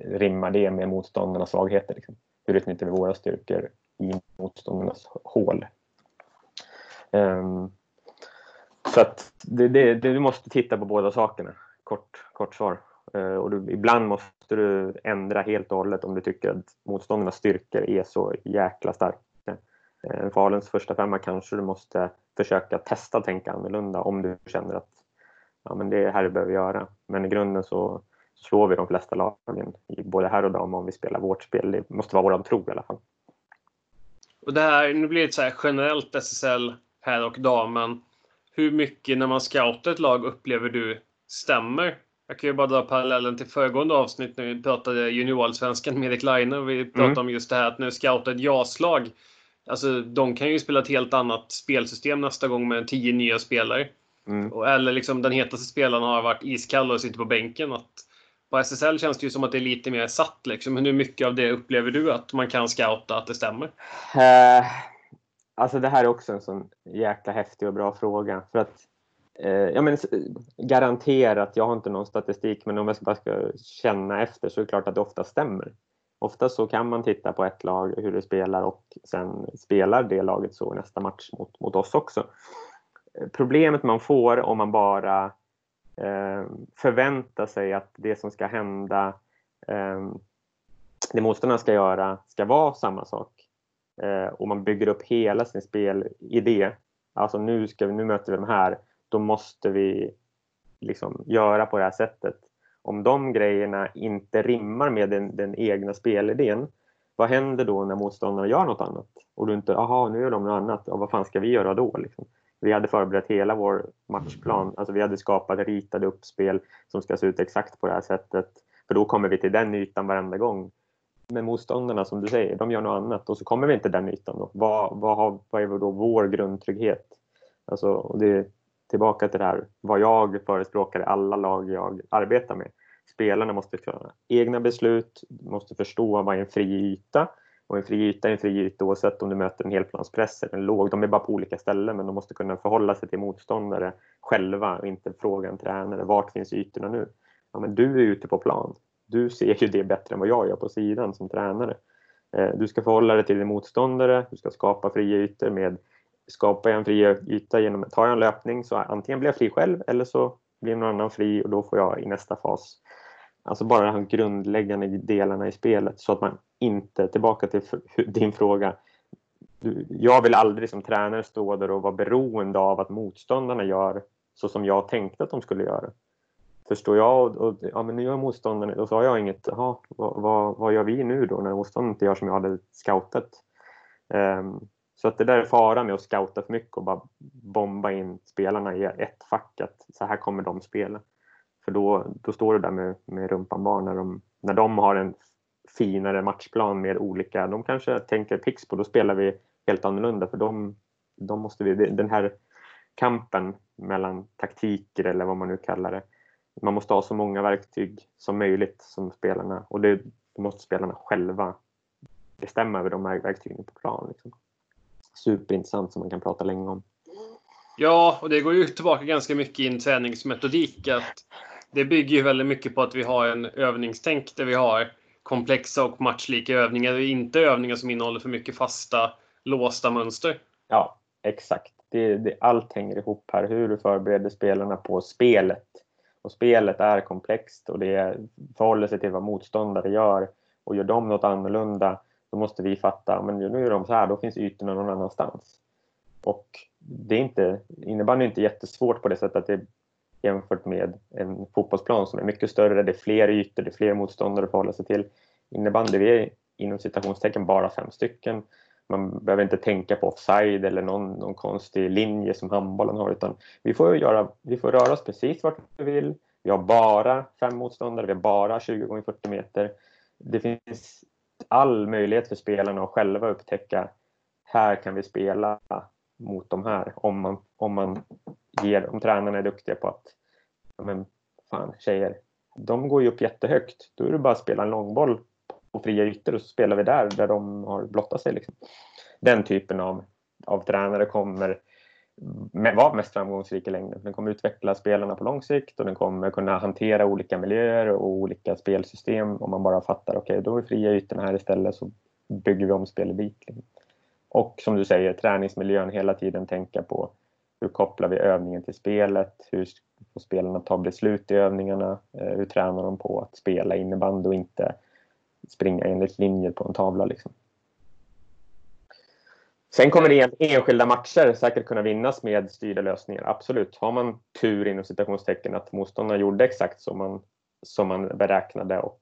rimmar det med motståndarnas svagheter? Liksom? Hur utnyttjar vi våra styrkor i motståndarnas hål? Um, så att det, det, det, du måste titta på båda sakerna kort, kort svar. Uh, och du, ibland måste du ändra helt och hållet om du tycker att motståndarnas styrkor är så jäkla starka. Eh, uh, Faluns första femma kanske du måste försöka testa tänka annorlunda om du känner att ja, men det är här du behöver göra. Men i grunden så slår vi de flesta lagen, både här och dam, om vi spelar vårt spel. Det måste vara vår tro i alla fall. Och det här, nu blir det så här generellt SSL här och damen. Hur mycket när man scoutar ett lag upplever du stämmer. Jag kan ju bara dra parallellen till föregående avsnitt när vi pratade juniorallsvenskan med Erik Laine och vi pratade mm. om just det här att nu scouta ett jaslag. Alltså de kan ju spela ett helt annat spelsystem nästa gång med tio nya spelare. Mm. Eller liksom den hetaste spelaren har varit iskall och sitter på bänken. Att på SSL känns det ju som att det är lite mer satt. Liksom. Hur mycket av det upplever du att man kan scouta att det stämmer? Uh, alltså det här är också en sån jäkla häftig och bra fråga. För att Eh, ja, men, garanterat, jag har inte någon statistik, men om jag bara ska känna efter så är det klart att det ofta stämmer. Ofta så kan man titta på ett lag, hur det spelar och sen spelar det laget så nästa match mot, mot oss också. Eh, problemet man får om man bara eh, sig att det som ska hända, eh, det motståndarna ska göra, ska vara samma sak. Eh, och man bygger upp hela sin spelidé. Alltså nu, ska vi, nu möter vi de här då måste vi liksom göra på det här sättet. Om de grejerna inte rimmar med den, den egna spelidén, vad händer då när motståndarna gör något annat? Och du inte, jaha, nu gör de något annat, och vad fan ska vi göra då? Liksom? Vi hade förberett hela vår matchplan, alltså vi hade skapat ritade uppspel som ska se ut exakt på det här sättet. För då kommer vi till den ytan varenda gång. Men motståndarna, som du säger, de gör något annat och så kommer vi inte till den ytan. Då. Vad, vad, har, vad är då vår grundtrygghet? Alltså, det, tillbaka till det här vad jag förespråkar i alla lag jag arbetar med. Spelarna måste ta egna beslut, måste förstå vad är en fri yta och en fri yta är en fri yta oavsett om du möter en helplanspress eller en låg. De är bara på olika ställen men de måste kunna förhålla sig till motståndare själva och inte fråga en tränare vart finns ytorna nu? Ja, men du är ute på plan. Du ser ju det bättre än vad jag gör på sidan som tränare. Eh, du ska förhålla dig till din motståndare, du ska skapa fria ytor med skapar jag en fri yta genom att ta en löpning så antingen blir jag fri själv eller så blir någon annan fri och då får jag i nästa fas. Alltså bara de grundläggande delarna i spelet så att man inte, tillbaka till din fråga, jag vill aldrig som tränare stå där och vara beroende av att motståndarna gör så som jag tänkte att de skulle göra. Förstår jag och, och ja, men nu gör motståndarna, då sa jag inget, jaha, vad, vad, vad, gör vi nu då när motståndarna inte gör som jag hade scoutat? Um, så att det där är faran med att scouta för mycket och bara bomba in spelarna i ett fack att så här kommer de spela. För då, då står du där med, med rumpan bar när de, när de har en finare matchplan med olika, de kanske tänker Pixbo, då spelar vi helt annorlunda för de, de måste vi, den här kampen mellan taktiker eller vad man nu kallar det. Man måste ha så många verktyg som möjligt som spelarna och det måste spelarna själva bestämma över de här verktygen på plan. Liksom. Superintressant som man kan prata länge om. Ja, och det går ju tillbaka ganska mycket i en träningsmetodik. Att det bygger ju väldigt mycket på att vi har en övningstänk där vi har komplexa och matchlika övningar och inte övningar som innehåller för mycket fasta låsta mönster. Ja, exakt. Det, det, allt hänger ihop här. Hur du förbereder spelarna på spelet. Och spelet är komplext och det förhåller sig till vad motståndare gör. Och gör de något annorlunda, då måste vi fatta, men nu gör de så här, då finns ytorna någon annanstans. Och det är inte, innebandy är inte jättesvårt på det sättet att det jämfört med en fotbollsplan som är mycket större, det är fler ytor, det är fler motståndare att förhålla sig till. Innebandy, vi är inom citationstecken bara fem stycken. Man behöver inte tänka på offside eller någon, någon konstig linje som handbollen har utan vi får, göra, vi får röra oss precis vart vi vill. Vi har bara fem motståndare, vi har bara 20 gånger 40 meter. Det finns all möjlighet för spelarna att själva upptäcka här kan vi spela mot de här om man, om man ger, om tränarna är duktiga på att men fan tjejer, de går ju upp jättehögt. Då är det bara att spela en långboll på fria ytor och så spelar vi där, där de har blottat sig. Liksom. Den typen av, av tränare kommer vara mest framgångsrik i längden. Den kommer utveckla spelarna på lång sikt och den kommer kunna hantera olika miljöer och olika spelsystem om man bara fattar, okej okay, då är fria ytorna här istället så bygger vi om spelet dit. Liksom. Och som du säger, träningsmiljön hela tiden tänka på hur kopplar vi övningen till spelet? Hur får spelarna ta beslut i övningarna? Eh, hur tränar de på att spela innebandy och inte springa enligt linjer på en tavla? Liksom. Sen kommer det enskilda matcher säkert kunna vinnas med styrda lösningar. Absolut. Har man tur inom citationstecken att motståndarna gjorde exakt som man, som man beräknade och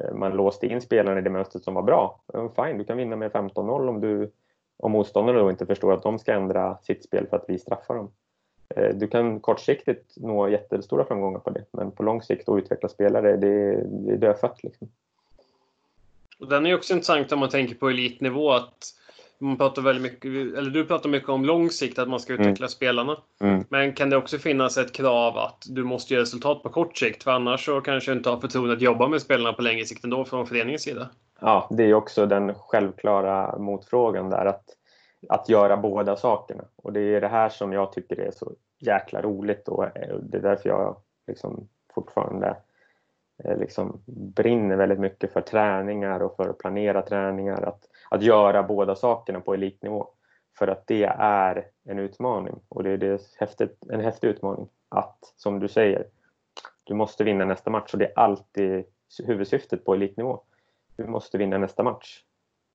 eh, man låste in spelarna i det mönstret som var bra. Eh, fine, du kan vinna med 15-0 om du om motståndarna då inte förstår att de ska ändra sitt spel för att vi straffar dem. Eh, du kan kortsiktigt nå jättestora framgångar på det, men på lång sikt att utveckla spelare, det, det är dödfött. Liksom. Och den är också intressant om man tänker på elitnivå. att man pratar väldigt mycket, eller du pratar mycket om lång sikt, att man ska utveckla mm. spelarna. Mm. Men kan det också finnas ett krav att du måste göra resultat på kort sikt? För annars så kanske du inte har förtroende att jobba med spelarna på längre sikt ändå från föreningens sida. Ja, det är också den självklara motfrågan där att, att göra båda sakerna. Och det är det här som jag tycker är så jäkla roligt och det är därför jag liksom fortfarande eh, liksom brinner väldigt mycket för träningar och för att planera träningar. Att, att göra båda sakerna på elitnivå. För att det är en utmaning och det är det häftigt, en häftig utmaning. Att, som du säger, du måste vinna nästa match och det är alltid huvudsyftet på elitnivå. Du måste vinna nästa match.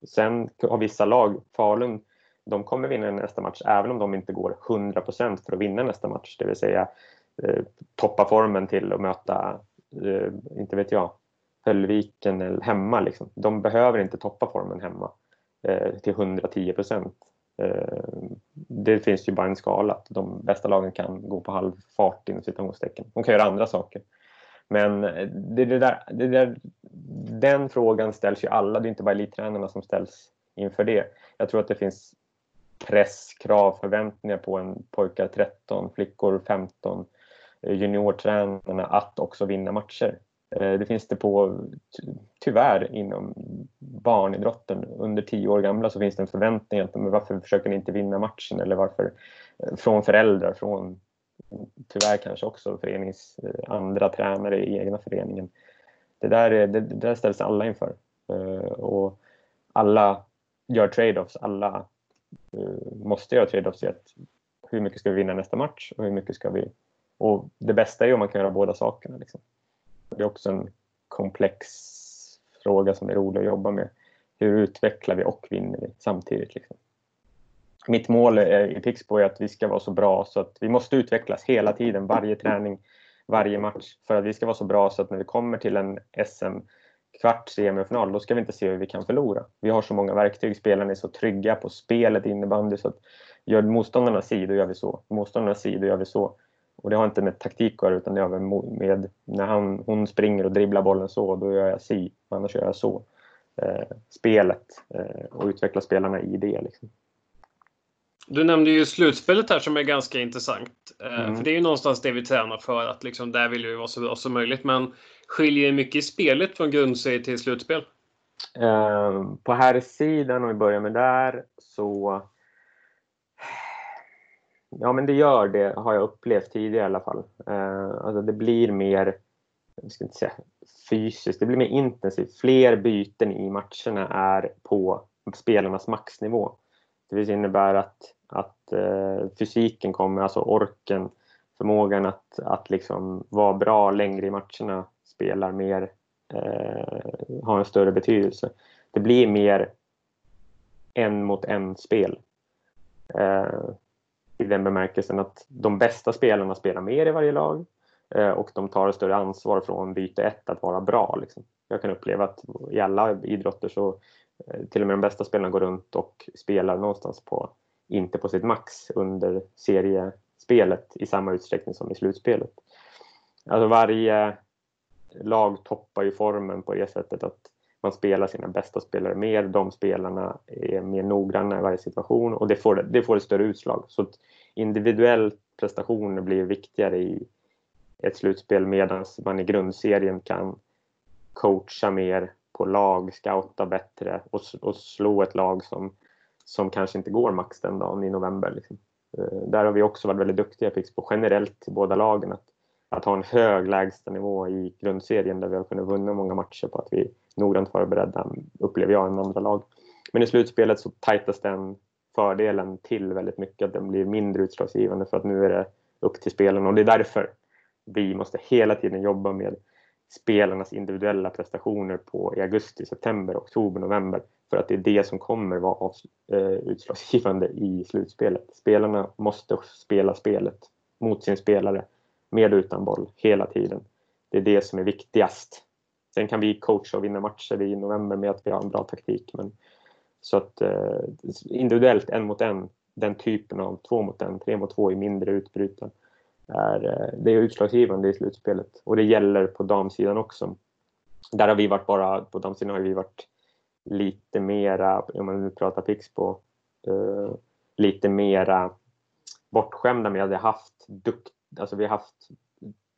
Sen har vissa lag, Falun, de kommer vinna nästa match även om de inte går 100% för att vinna nästa match. Det vill säga eh, toppa formen till att möta, eh, inte vet jag, Höllviken eller hemma. Liksom. De behöver inte toppa formen hemma Eh, till 110 procent. Eh, det finns ju bara en skala att de bästa lagen kan gå på halv fart inom citationstecken. De kan göra andra saker. Men eh, det, det där, det där, den frågan ställs ju alla, det är inte bara elittränarna som ställs inför det. Jag tror att det finns press, krav, förväntningar på en pojkar 13, flickor 15, juniortränarna att också vinna matcher. Eh, det finns det på, tyvärr, inom barnidrotten. Under tio år gamla så finns det en förväntning att men varför försöker ni inte vinna matchen? Eller varför, eh, från föräldrar, från tyvärr kanske också förenings eh, andra tränare i egna föreningen. Det där, det, det där ställs alla inför. Och alla gör trade-offs. Alla måste göra trade-offs i att hur mycket ska vi vinna nästa match och hur mycket ska vi... Och det bästa är om man kan göra båda sakerna. Liksom. Det är också en komplex fråga som är rolig att jobba med. Hur utvecklar vi och vinner vi samtidigt? Liksom mitt mål i Pixbo är att vi ska vara så bra så att vi måste utvecklas hela tiden, varje träning, varje match för att vi ska vara så bra så att när vi kommer till en SM kvart, semifinal, då ska vi inte se hur vi kan förlora. Vi har så många verktyg, spelarna är så trygga på spelet innebandy så att gör motståndarna si, då gör vi så. Motståndarna si, då gör vi så. Och det har inte med taktik att göra utan det har med när han, hon springer och dribblar bollen så, då gör jag si, annars gör jag så. Eh, spelet eh, och utveckla spelarna i det. Liksom. Du nämnde ju slutspelet här som är ganska intressant. Eh, mm. För det är ju någonstans det vi tränar för att liksom, där vill vi vara så bra som möjligt. Men skiljer det mycket i spelet från grundserie till slutspel? Uh, på här sidan om vi börjar med där, så... Ja, men det gör det, har jag upplevt tidigare i alla fall. Eh, alltså det blir mer, jag ska inte säga fysiskt, det blir mer intensivt. Fler byten i matcherna är på spelarnas maxnivå. Det innebär att, att eh, fysiken kommer, alltså orken, förmågan att, att liksom vara bra längre i matcherna spelar mer, eh, har en större betydelse. Det blir mer en mot en spel. Eh, i den bemärkelsen att de bästa spelarna spelar mer i varje lag eh, och de tar ett större ansvar från byte ett att vara bra. Liksom. Jag kan uppleva att i alla idrotter så eh, till och med de bästa spelarna går runt och spelar någonstans på, inte på sitt max under seriespelet i samma utsträckning som i slutspelet. Alltså varje lag toppar ju formen på det sättet att man spelar sina bästa spelare mer. De spelarna är mer noggranna i varje situation och det får, det får ett större utslag. Så att individuell prestation blir viktigare i ett slutspel medan man i grundserien kan coacha mer på lag, scouta bättre och, och slå ett lag som, som kanske inte går max den dagen i november. Liksom. Eh, där har vi också varit väldigt duktiga på generellt i båda lagen att att ha en hög lägstanivå i grundserien där vi har kunnat vinna många matcher på att vi är noggrant förberedda, upplever jag, än andra lag. Men i slutspelet så tajtas den fördelen till väldigt mycket, att den blir mindre utslagsgivande för att nu är det upp till spelarna och det är därför vi måste hela tiden jobba med spelarnas individuella prestationer på i augusti, september, oktober, november för att det är det som kommer vara eh, utslagsgivande i slutspelet. Spelarna måste spela spelet mot sin spelare med och utan boll hela tiden. Det är det som är viktigast. Sen kan vi coacha och vinna matcher i november med att vi har en bra taktik. Men, så att eh, individuellt, en mot en, den typen av två mot en, tre mot två i mindre utbruten, är, eh, det är utslagsgivande i slutspelet. Och det gäller på damsidan också. Där har vi varit bara, på damsidan har vi varit lite mera, om man nu pratar Pixbo, eh, lite mera bortskämda med att vi haft dukt, alltså vi har haft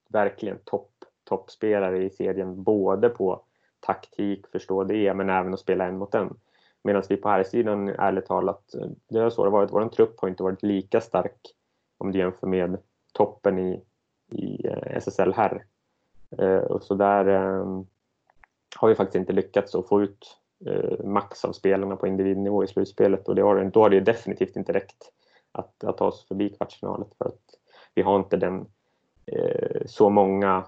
verkligen topp, toppspelare i serien både på taktik, förstå det, men även att spela en mot en. Medan vi på här sidan ärligt talat, det är så det varit, vår trupp har inte varit lika stark om du jämför med toppen i, i eh, SSL här. Eh, och så där eh, har vi faktiskt inte lyckats att få ut max av spelarna på individnivå i slutspelet och det har, då har det definitivt inte räckt att, att ta oss förbi kvartsfinalet för att vi har inte den eh, så många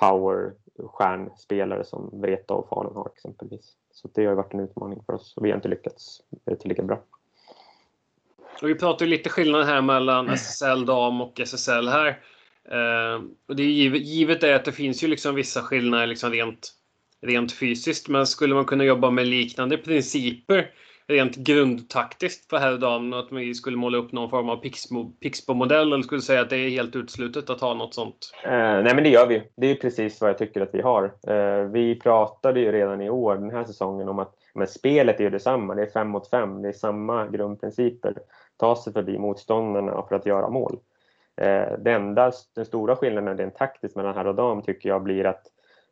power-stjärnspelare som Vreta och Falun har exempelvis. Så det har varit en utmaning för oss och vi har inte lyckats eh, tillräckligt bra. Och vi pratar ju lite skillnad här mellan SSL dam och SSL här. Eh, och det är givet, givet är att det finns ju liksom vissa skillnader liksom rent, rent fysiskt. Men skulle man kunna jobba med liknande principer rent grundtaktiskt för herr och dam att vi skulle måla upp någon form av Pixbo-modell eller skulle säga att det är helt uteslutet att ha något sånt? Eh, nej, men det gör vi. Det är precis vad jag tycker att vi har. Eh, vi pratade ju redan i år, den här säsongen, om att men spelet är ju detsamma. Det är fem mot fem. Det är samma grundprinciper. Ta sig förbi motståndarna för att göra mål. Eh, det enda, den stora skillnaden rent taktiskt mellan herr och dam tycker jag blir att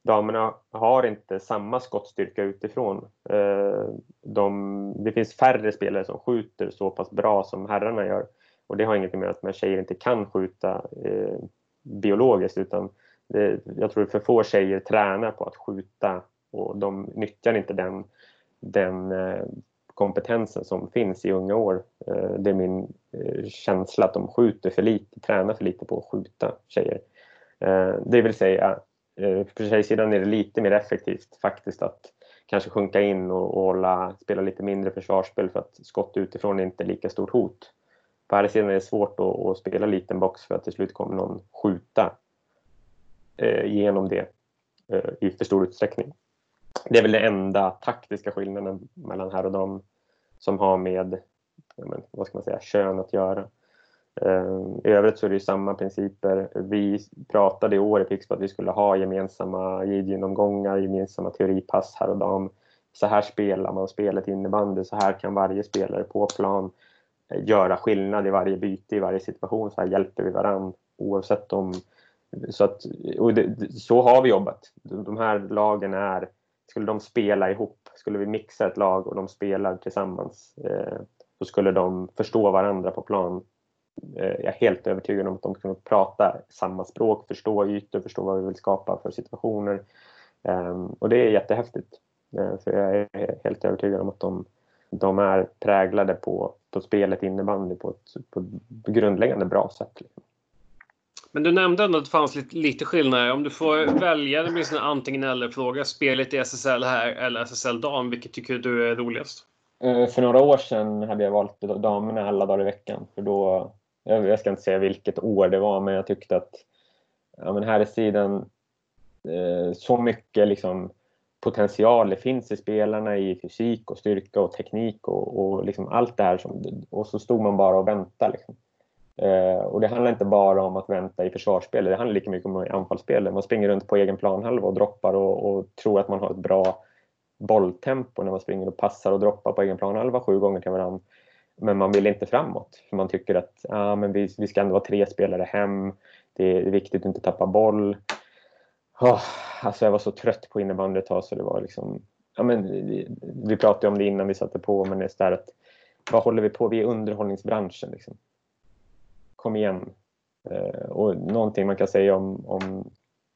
damerna har inte samma skottstyrka utifrån. Eh, de, det finns färre spelare som skjuter så pass bra som herrarna gör. Och det har inget med att tjejer inte kan skjuta eh, biologiskt utan det, jag tror för få tjejer tränar på att skjuta och de nyttjar inte den, den eh, kompetensen som finns i unga år. Eh, det är min eh, känsla att de skjuter för lite, tränar för lite på att skjuta tjejer. Eh, det vill säga Eh, på sidan är det lite mer effektivt faktiskt att kanske sjunka in och, och hålla, spela lite mindre försvarsspel för att skott utifrån är inte lika stort hot. På här sidan är det svårt att, att spela liten box för att till slut kommer någon skjuta eh, genom det eh, i för stor utsträckning. det är väl den enda taktiska skillnaden mellan här och dem som har med men, vad ska man säga, kön att göra. Eh, I övrigt så är det samma principer. Vi pratade i år i Pixbo att vi skulle ha gemensamma genomgångar, gemensamma teoripass här och dam. Så här spelar man spelet innebandy, så här kan varje spelare på plan eh, göra skillnad i varje byte, i varje situation. Så här hjälper vi varandra oavsett om... Så, att, det, så har vi jobbat. De här lagen är... Skulle de spela ihop, skulle vi mixa ett lag och de spelar tillsammans, eh, så skulle de förstå varandra på plan jag är helt övertygad om att de kommer prata samma språk, förstå ytor, förstå vad vi vill skapa för situationer. Ehm, och det är jättehäftigt. Eh, för jag är helt övertygad om att de, de är präglade på, på spelet innebandy på ett, på ett grundläggande bra sätt. Liksom. Men du nämnde ändå att det fanns lite, lite skillnader. Om du får välja, det blir en antingen eller-fråga. Spelet i SSL här eller SSL dam, vilket tycker du är roligast? Eh, för några år sedan hade jag valt damerna alla dagar i veckan. För då jag ska inte säga vilket år det var, men jag tyckte att ja, men här är sidan eh, så mycket liksom, potential det finns i spelarna i fysik och styrka och teknik och, och liksom allt det här. Som, och så stod man bara och väntade. Liksom. Eh, och det handlar inte bara om att vänta i försvarsspel, det handlar lika mycket om anfallsspel. Man springer runt på egen planhalva och droppar och, och tror att man har ett bra bolltempo när man springer och passar och droppar på egen planhalva sju gånger till varandra. Men man vill inte framåt. För man tycker att ah, men vi, vi ska ändå vara tre spelare hem. Det är viktigt att inte tappa boll. Oh, alltså jag var så trött på innebandy ett tag så det var liksom... Ja, men, vi, vi pratade om det innan vi satte på, men det är så att vad håller vi på? Vi är underhållningsbranschen. Liksom. Kom igen. Eh, och någonting man kan säga om, om,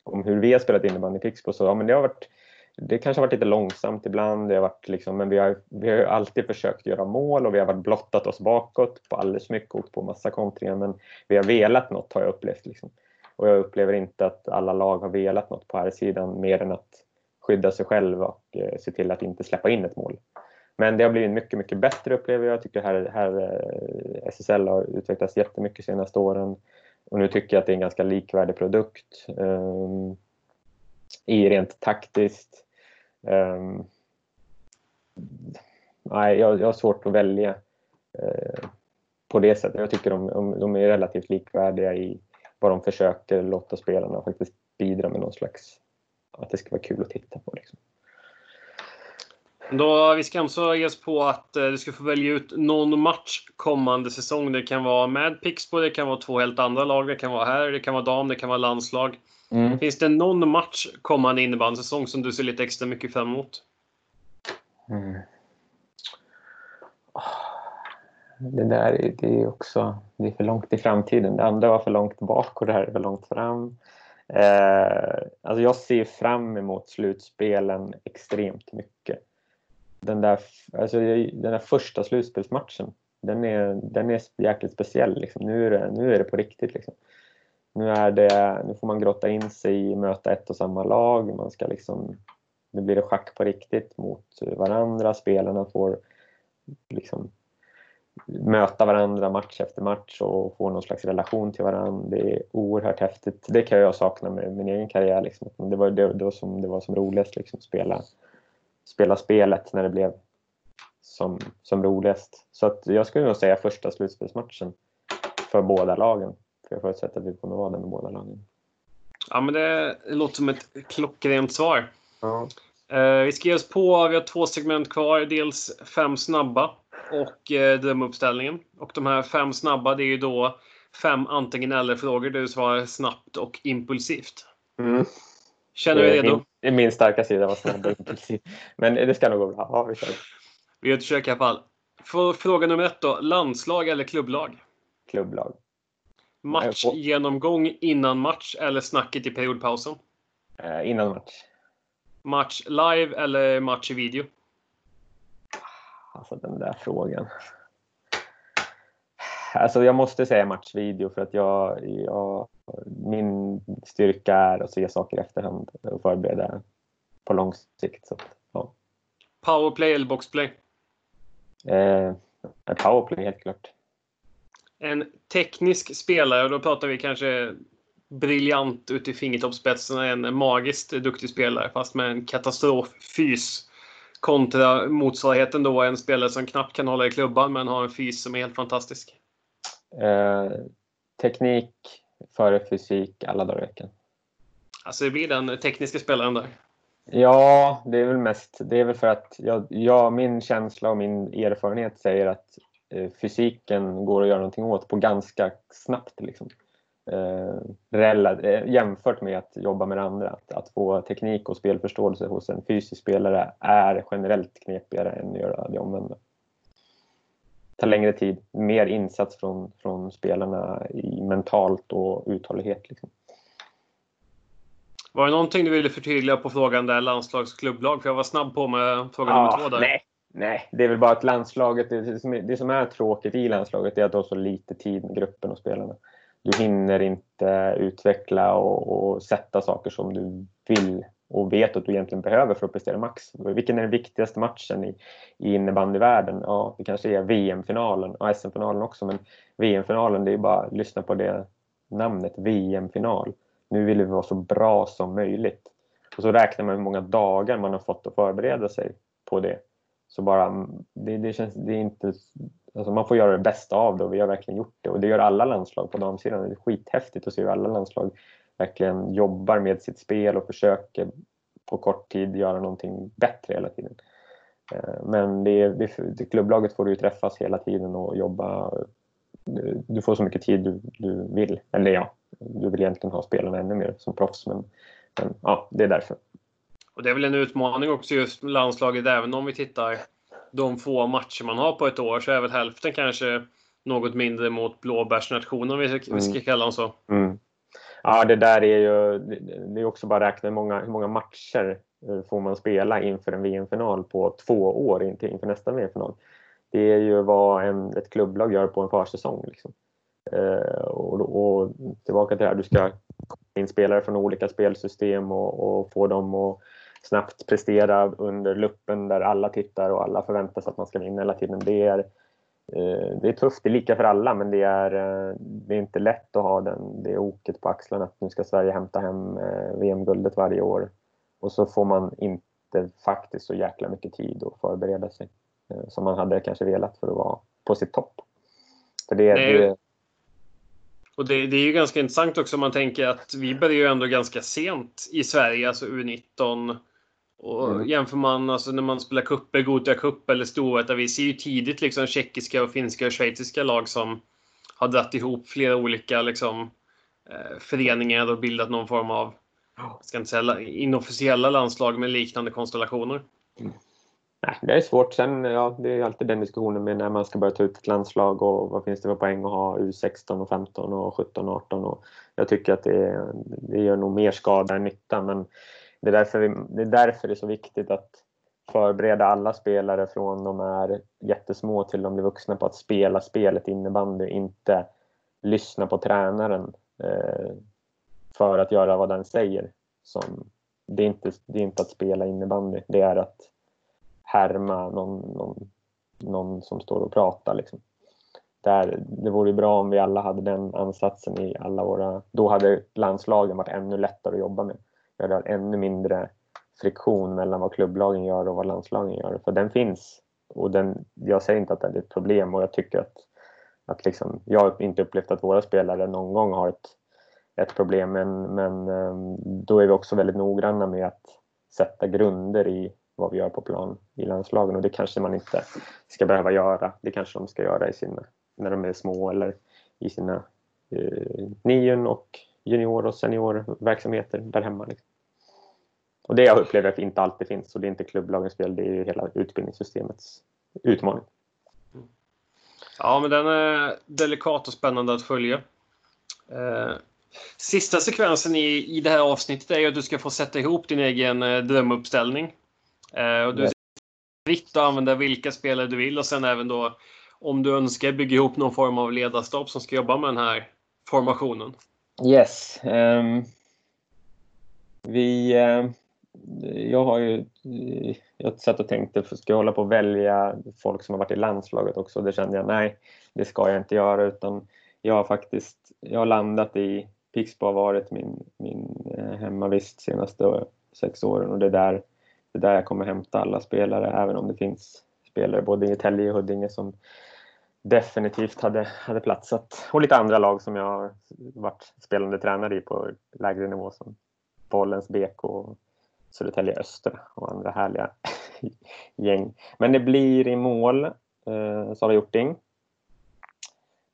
om hur vi har spelat innebandy i Pixbo så ja, men det har varit det kanske har varit lite långsamt ibland, det har varit liksom, men vi har, vi har alltid försökt göra mål och vi har varit blottat oss bakåt på alldeles mycket, åkt på massa kontringar, men vi har velat något har jag upplevt. Liksom. Och jag upplever inte att alla lag har velat något på här sidan mer än att skydda sig själv och eh, se till att inte släppa in ett mål. Men det har blivit mycket, mycket bättre upplever jag. Jag tycker här, här eh, SSL har utvecklats jättemycket de senaste åren. Och nu tycker jag att det är en ganska likvärdig produkt. Um, i rent taktiskt. Um, nej, jag, jag har svårt att välja uh, på det sättet. Jag tycker de, de, är relativt likvärdiga i vad de försöker låta spelarna faktiskt bidra med någon slags, att det ska vara kul att titta på. Liksom. Då, vi ska också ge oss på att eh, du ska få välja ut någon match kommande säsong. Det kan vara med Pixbo, det kan vara två helt andra lag, det kan vara här, det kan vara dam, det kan vara landslag. Mm. Finns det någon match kommande innebandysäsong som du ser lite extra mycket fram emot? Mm. Det där är, det är också det är för långt i framtiden. Det andra var för långt bak och det här är för långt fram. Eh, alltså jag ser fram emot slutspelen extremt mycket. Den där, alltså den där första slutspelsmatchen, den är, den är jäkligt speciell. Liksom. Nu, är det, nu är det på riktigt. Liksom. Nu, är det, nu får man grotta in sig i möta ett och samma lag. Man ska liksom, nu blir det schack på riktigt mot varandra. Spelarna får liksom möta varandra match efter match och få någon slags relation till varandra. Det är oerhört häftigt. Det kan jag sakna med min egen karriär. Liksom. Det var det, det, var som, det var som roligast, liksom, spela, spela spelet när det blev som, som roligast. Så att jag skulle nog säga första slutspelsmatchen för båda lagen. För jag förutsätter att vi kommer vara där med båda lagen. Ja, men det låter som ett klockrent svar. Ja. Eh, vi ska ge oss på, vi har två segment kvar. Dels fem snabba och eh, drömuppställningen. Och de här fem snabba, det är ju då fem antingen eller-frågor där du svarar snabbt och impulsivt. Mm. Känner du dig redo? Det är min starka sida, vara snabb och impulsiv. Men det ska nog gå bra. Ja, vi kör. Vi gör ett försök i alla fall. Fråga nummer ett då. Landslag eller klubblag? Klubblag. Matchgenomgång innan match eller snacket i periodpausen? Eh, innan match. Match live eller match i video? Alltså den där frågan. Alltså jag måste säga matchvideo för att jag, jag, min styrka är att se saker i efterhand och förbereda på lång sikt. Så, ja. Powerplay eller boxplay? Eh, powerplay helt klart en teknisk spelare, och då pratar vi kanske briljant ut i fingertoppsspetsen och en magiskt duktig spelare fast med en katastroffys. Kontra motsvarigheten då en spelare som knappt kan hålla i klubban men har en fys som är helt fantastisk. Eh, teknik före fysik alla dagar i veckan. Alltså det blir den tekniska spelaren där. Ja, det är väl mest det är väl för att jag, jag, min känsla och min erfarenhet säger att fysiken går att göra någonting åt på ganska snabbt. Liksom. Eh, jämfört med att jobba med andra. Att, att, få teknik och spelförståelse hos en fysisk spelare är generellt knepigare än att göra det omvända. Det tar längre tid, mer insats från, från spelarna i mentalt och uthållighet. Liksom. Var det någonting du ville förtydliga på frågan där landslagsklubblag? För jag var snabb på med fråga ja, nummer två där. Nej, nej, det är väl bara att landslaget, det som, är, det som är tråkigt i landslaget är att du har så lite tid med gruppen och spelarna. Du hinner inte utveckla och, och sätta saker som du vill och vet att du egentligen behöver för att prestera max. Vilken är den viktigaste matchen i, i innebandyvärlden? Ja, det kanske är VM-finalen och SM-finalen också, men VM-finalen, det är bara att lyssna på det namnet, VM-final. Nu vill vi vara så bra som möjligt. Och så räknar man hur många dagar man har fått att förbereda sig på det. Så bara, mm, det, det känns, det är inte, alltså man får göra det bästa av det och vi har verkligen gjort det. Och det gör alla landslag på damsidan. Det är skithäftigt att se hur alla landslag verkligen jobbar med sitt spel och försöker på kort tid göra någonting bättre hela tiden. Eh, men det, det, det klubblaget får du ju träffas hela tiden och jobba. Du får så mycket tid du, du vill. Eller ja, du vill egentligen ha spelarna ännu mer som proffs. Men, men ja, det är därför. Och det är väl en utmaning också just landslaget, även om vi tittar de få matcher man har på ett år så är väl hälften kanske något mindre mot blåbärsnationen, om vi ska, vi ska mm. kalla dem så. Mm. Ja, det där är ju det är också bara att räkna hur många, hur många matcher eh, får man spela inför en VM-final på två år inför nästa VM-final. Det är ju vad en, ett klubblag gör på en försäsong. Liksom. Eh, och, och, tillbaka till det här, du ska in spelare från olika spelsystem och, och få dem att snabbt prestera under luppen där alla tittar och alla förväntar sig att man ska vinna hela tiden. Det är, eh, det är tufft, det är lika för alla men det är, eh, det är inte lätt att ha den, det oket på axlarna att nu ska Sverige hämta hem VM-guldet varje år. Och så får man inte faktiskt så jäkla mycket tid att förbereda sig som man hade kanske velat för att vara på sitt topp. För det, det, och det, det, är ju ganska intressant också om man tänker att vi börjar ju ändå ganska sent i Sverige, alltså U19. Och mm. jämför man alltså när man spelar kupper, Gothia Cup eller Storvreta, vi ser ju tidigt liksom tjeckiska och finska och schweiziska lag som har dratt ihop flera olika liksom, eh, föreningar och bildat någon form av, ska inte säga inofficiella landslag med liknande konstellationer. Mm. Nej, det är svårt. Sen, ja, det är alltid den diskussionen med när man ska börja ta ut ett landslag och vad finns det för poäng att ha U16 och 15 och 17 och 18. Och jag tycker att det, det gör nog mer skada än nytta. Men det är, därför, det är därför det är så viktigt att förbereda alla spelare från de är jättesmå till de blir vuxna på att spela spelet innebandy, inte lyssna på tränaren eh, för att göra vad den säger. Som, det, är inte, det är inte att spela innebandy, det är att härma någon, någon, någon som står och pratar. Liksom. Där, det vore bra om vi alla hade den ansatsen i alla våra... Då hade landslagen varit ännu lättare att jobba med eller har ännu mindre friktion mellan vad klubblagen gör och vad landslagen gör. För den finns. Och den, jag säger inte att det är ett problem och jag tycker att, att liksom, jag har inte upplevt att våra spelare någon gång har ett, ett problem men, men ehm, då är vi också väldigt noggranna med att sätta grunder i vad vi gör på plan i landslagen och det kanske man inte ska behöva göra. Det kanske de ska göra i sina, när de är små eller i sina eh, nion och junior och seniorverksamheter där hemma. Liksom. Och det jag upplever att inte alltid finns och det är inte klubblagens fel, det är ju hela utbildningssystemets utmaning. Ja, men den är delikat och spännande att följa. Eh, sista sekvensen i, i det här avsnittet är att du ska få sätta ihop din egen eh, drömuppställning. Eh, och du är fritt att använda vilka spelare du vill och sen även då om du önskar bygga ihop någon form av ledarstab som ska jobba med den här formationen. Yes. Um, vi, uh, jag har ju jag satt och tänkte, ska jag hålla på att välja folk som har varit i landslaget också? Det kände jag, nej, det ska jag inte göra utan jag har faktiskt jag har landat i Pixbo har varit min, min eh, hemmavist senaste sex åren och det är där, det är där jag kommer hämta alla spelare även om det finns spelare både i Tälje och Huddinge som definitivt hade, hade platsat. Och lite andra lag som jag har varit spelande tränare i på lägre nivå som Bollens BK och Södertälje Östra och andra härliga gäng. Men det blir i mål eh, Sara Hjorting.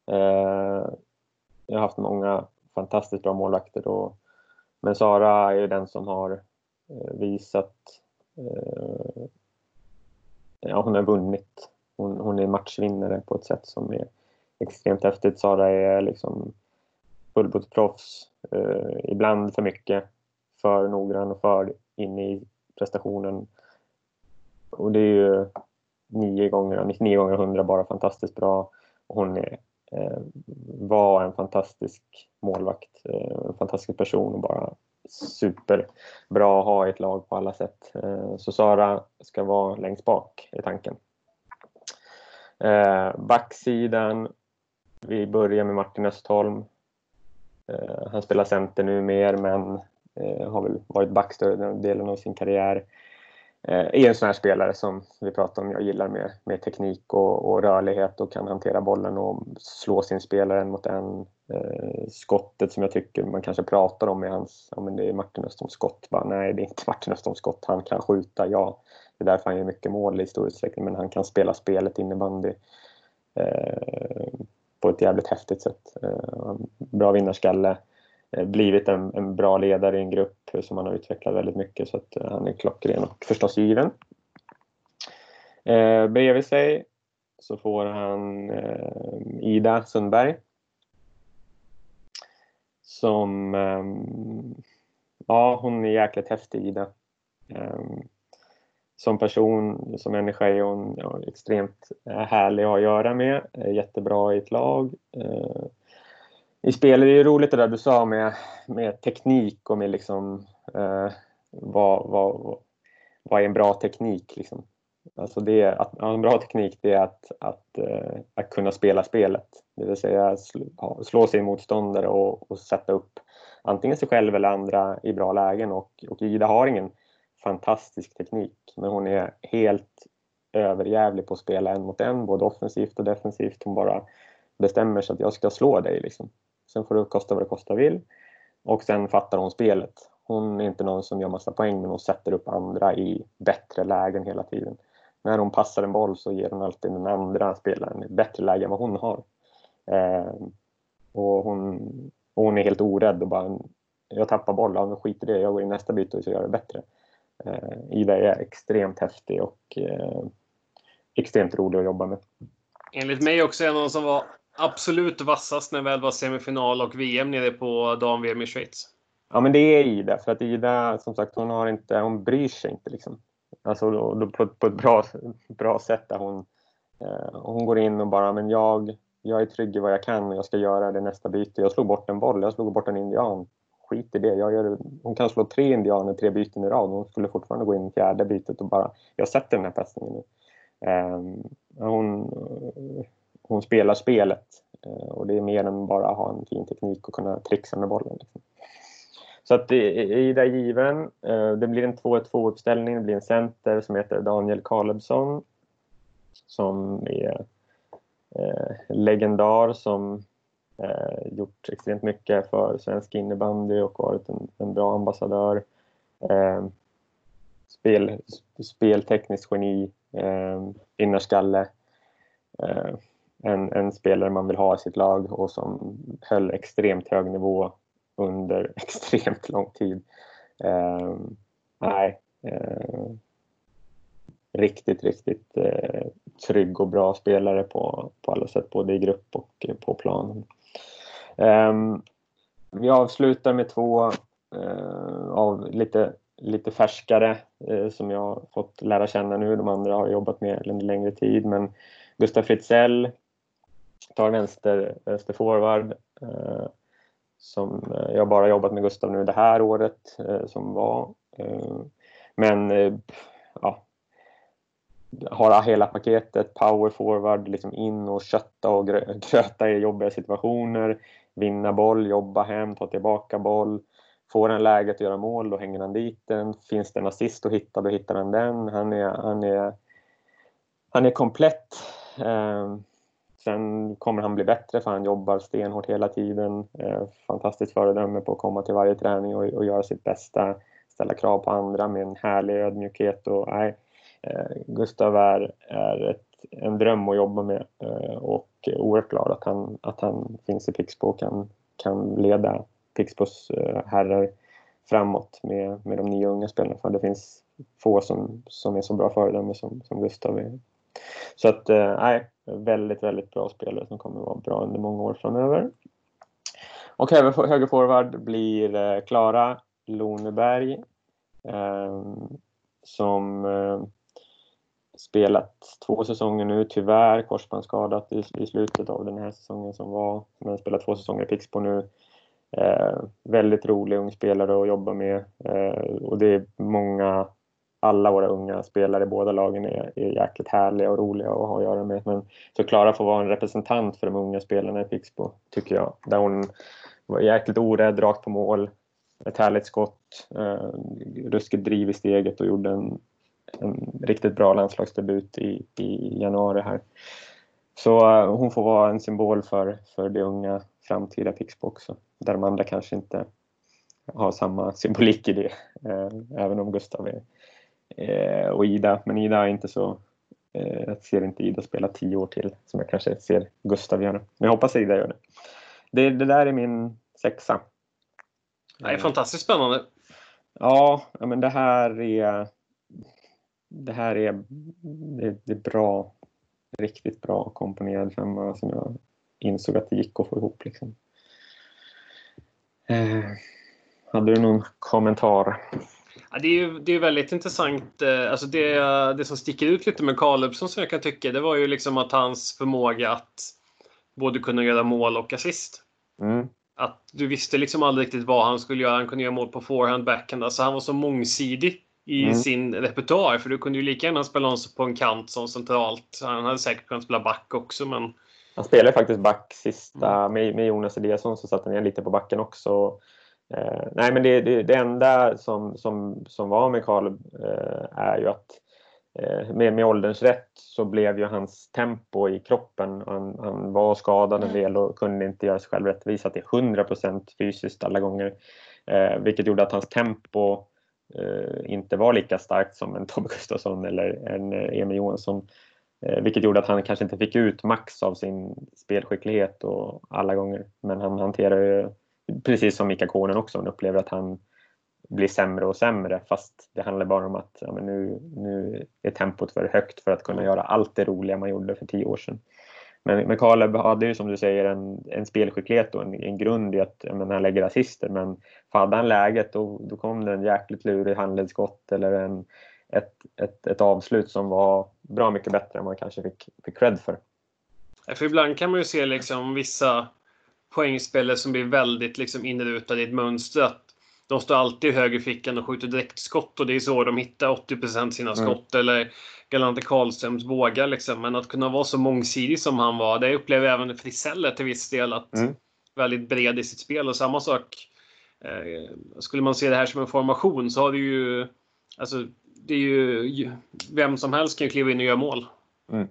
Eh, jag har haft många fantastiskt bra målvakter då. men Sara är den som har eh, visat eh, ja, hon har vunnit hon, hon är matchvinnare på ett sätt som är extremt häftigt. Sara är liksom fullblodsproffs. Eh, ibland för mycket, för noggrann och för inne i prestationen. Och det är ju 9 gånger, 99 gånger 100 bara fantastiskt bra. Och hon är, eh, var en fantastisk målvakt, eh, en fantastisk person och bara superbra att ha i ett lag på alla sätt. Eh, så Sara ska vara längst bak i tanken. Eh, backsidan, vi börjar med Martin Östholm. Eh, han spelar center nu mer men Eh, har väl varit back större delen av sin karriär. Eh, är en sån här spelare som vi pratar om, jag gillar med, med teknik och, och rörlighet och kan hantera bollen och slå sin spelare en mot en. Eh, skottet som jag tycker man kanske pratar om är hans, ja men det är Martin Östholms skott. Bara, nej, det är inte Martin Östholms skott, han kan skjuta, ja. Det är därför han gör mycket mål i stor utsträckning, men han kan spela spelet innebandy eh, på ett jävligt häftigt sätt. Eh, bra vinnarskalle, eh, Eh, blivit en, en, bra ledare i en grupp som han har utvecklat väldigt mycket så att eh, han är klockren och förstås given. Eh, bredvid sig så får han eh, Ida Sundberg som eh, ja, hon är jäkligt häftig Ida som person, som människa är hon ja, extremt härlig att ha att göra med. Jättebra i ett lag. Eh, i spelet, det är roligt det där du sa med, med teknik och med liksom eh, vad, vad, vad är en bra teknik liksom. Alltså det, att en bra teknik det är att, att, eh, att kunna spela spelet. Det vill säga slå, slå sin motståndare och, och sätta upp antingen sig själv eller andra i bra lägen och, och Ida har ingen fantastisk teknik. Men hon är helt överjävlig på att spela en mot en, både offensivt och defensivt. Hon bara bestämmer sig att jag ska slå dig. Liksom. Sen får det kosta vad det kosta vill. Och sen fattar hon spelet. Hon är inte någon som gör massa poäng, men hon sätter upp andra i bättre lägen hela tiden. När hon passar en boll så ger hon alltid den andra spelaren ett bättre läge än vad hon har. Eh, och hon, och hon är helt orädd och bara jag tappar bollen, ja, skit i det, jag går in nästa byte och så gör det bättre. Eh, Ida är extremt häftig och eh, extremt rolig att jobba med. Enligt mig också en av de som var absolut vassast när det väl var semifinal och VM nere på dam-VM i Schweiz. Ja, men det är Ida. För att Ida, som sagt, hon, har inte, hon bryr sig inte. Liksom. Alltså, på, på ett bra, bra sätt där hon, eh, hon går in och bara, men jag, jag är trygg i vad jag kan och jag ska göra det nästa byte. Jag slog bort en boll, jag slog bort en indian skit i det. Jag gör, hon kan slå tre indianer tre byten i rad. Hon skulle fortfarande gå in i fjärde bytet och bara, jag sätter den här passningen nu. Eh, hon, hon spelar spelet eh, och det är mer än bara att ha en fin teknik och kunna trixa med bollen. Liksom. Så att Ida är given. Eh, det blir en 2-2 uppställning. Det blir en center som heter Daniel Kalebsson som är eh, legendar som eh, gjort extremt mycket för svensk innebandy och varit en, en bra ambassadör. Eh, spel, speltekniskt geni, eh, vinnarskalle. En, en spelare man vill ha i sitt lag och som höll extremt hög nivå under extremt lång tid. Eh, nej, eh, riktigt, riktigt eh, trygg och bra spelare på, på alla sätt, både i grupp och eh, på planen. Ehm, vi avslutar med två eh, av lite, lite färskare eh, som jag har fått lära känna nu. De andra har jobbat med under längre tid. Men Gustav Fritzell tar vänster, vänster forward. Eh, som, eh, jag bara jobbat med Gustav nu det här året eh, som var. men ja, har hela paketet, power forward, liksom in och kötta och gröta i jobbiga situationer vinna boll, jobba hem, ta tillbaka boll. Får han läget att göra mål, då hänger han dit den. Finns det en assist att hitta, då hittar han den. Han är, han är, han är komplett. Sen kommer han bli bättre för han jobbar stenhårt hela tiden. Eh, fantastiskt föredöme på att komma till varje träning och, och göra sitt bästa. Ställa krav på andra med en härlig ödmjukhet. Och, nej, eh, Gustav är, är ett, en dröm att jobba med eh, och oerhört glad att han, att han finns i Pixbo och kan, kan leda Pixbos herrar framåt med, med de nya unga spelarna. För det finns få som, som är så bra föredöme som, som Gustav är. Så att, nej, väldigt, väldigt bra spelare som kommer att vara bra under många år framöver. Och högerforward blir eh, Klara Loneberg eh, som eh, spelat två säsonger nu, tyvärr korsbandsskadat i, i slutet av den här säsongen som var. Men spelat två säsonger i Pixbo nu. Eh, väldigt rolig ung spelare att jobba med eh, och det är många, alla våra unga spelare i båda lagen är, är jäkligt härliga och roliga att ha att göra med. Men så Klara får vara en representant för de unga spelarna i Pixbo, tycker jag. Där hon var jäkligt orädd, rakt på mål, ett härligt skott, eh, ruskigt driv i steget och gjorde en, en riktigt bra landslagsdebut i, i januari här. Så eh, hon får vara en symbol för, för det unga framtida Pixbo också. Där de andra kanske inte har samma symbolik i det. eh, även om Gustav är, uh, och Ida. Men Ida är inte så jag ser inte Ida spela tio år till som jag kanske ser Gustav göra. Men jag hoppas Ida gör det. Det, det där är min sexa. Det är fantastiskt spännande. Ja, men det här är det här är, det, det är bra, riktigt bra komponerad femma som jag insåg att det gick att få ihop. Liksom. Eh, hade du någon kommentar? Ja, det är ju det är väldigt intressant. Eh, alltså det, det som sticker ut lite med Karlupsson som jag kan tycka, det var ju liksom att hans förmåga att både kunna göra mål och assist. Mm. Att du visste liksom aldrig riktigt vad han skulle göra. Han kunde göra mål på forehand, backhand. Alltså han var så mångsidig i mm. sin repertoar. För du kunde ju lika gärna spela honom på en kant som centralt. Han hade säkert kunnat spela back också. Men... Han spelade faktiskt back sista mm. med, med Jonas Eliasson så satte han ner lite på backen också. Eh, nej men det, det, det, enda som, som, som var med Karl eh, är ju att eh, med, med ålderns rätt så blev ju hans tempo i kroppen, han, han var skadad en mm. del och kunde inte göra sig själv rättvisa till 100% fysiskt alla gånger. Eh, vilket gjorde att hans tempo Eh, inte var lika starkt som en Tobbe Gustafsson eller en eh, Emil Johansson. Vilket gjorde att han kanske inte fick ut max av sin spelskicklighet och alla gånger. Men han hanterar ju, precis som Mika Konen också, hon upplever att han blir sämre och sämre fast det handlar bara om att ja, nu, nu är tempot för högt för att kunna göra allt det roliga man gjorde för tio år sedan. Men, men Kaleb hade ju som du säger en, en spelskicklighet och en, en grund i att men, han lägger assister men hade han läget då, då kom det en jäkligt lurig handledsskott eller en, ett, ett, ett avslut som var bra mycket bättre än man kanske fick, fick cred för. För ibland kan man ju se liksom vissa poängspelare som blir väldigt liksom inrutade i ett mönster. Att de står alltid i högerfickan och skjuter direktskott och det är så de hittar 80 sina mm. skott. Mm. Eller Galante Karlströms bågar. Liksom. Men att kunna vara så mångsidig som han var, det upplever även Friseller till viss del. att mm. Väldigt bred i sitt spel och samma sak. Eh, skulle man se det här som en formation så har det ju... Alltså, det är ju... Vem som helst kan ju kliva in och göra mål. Mm.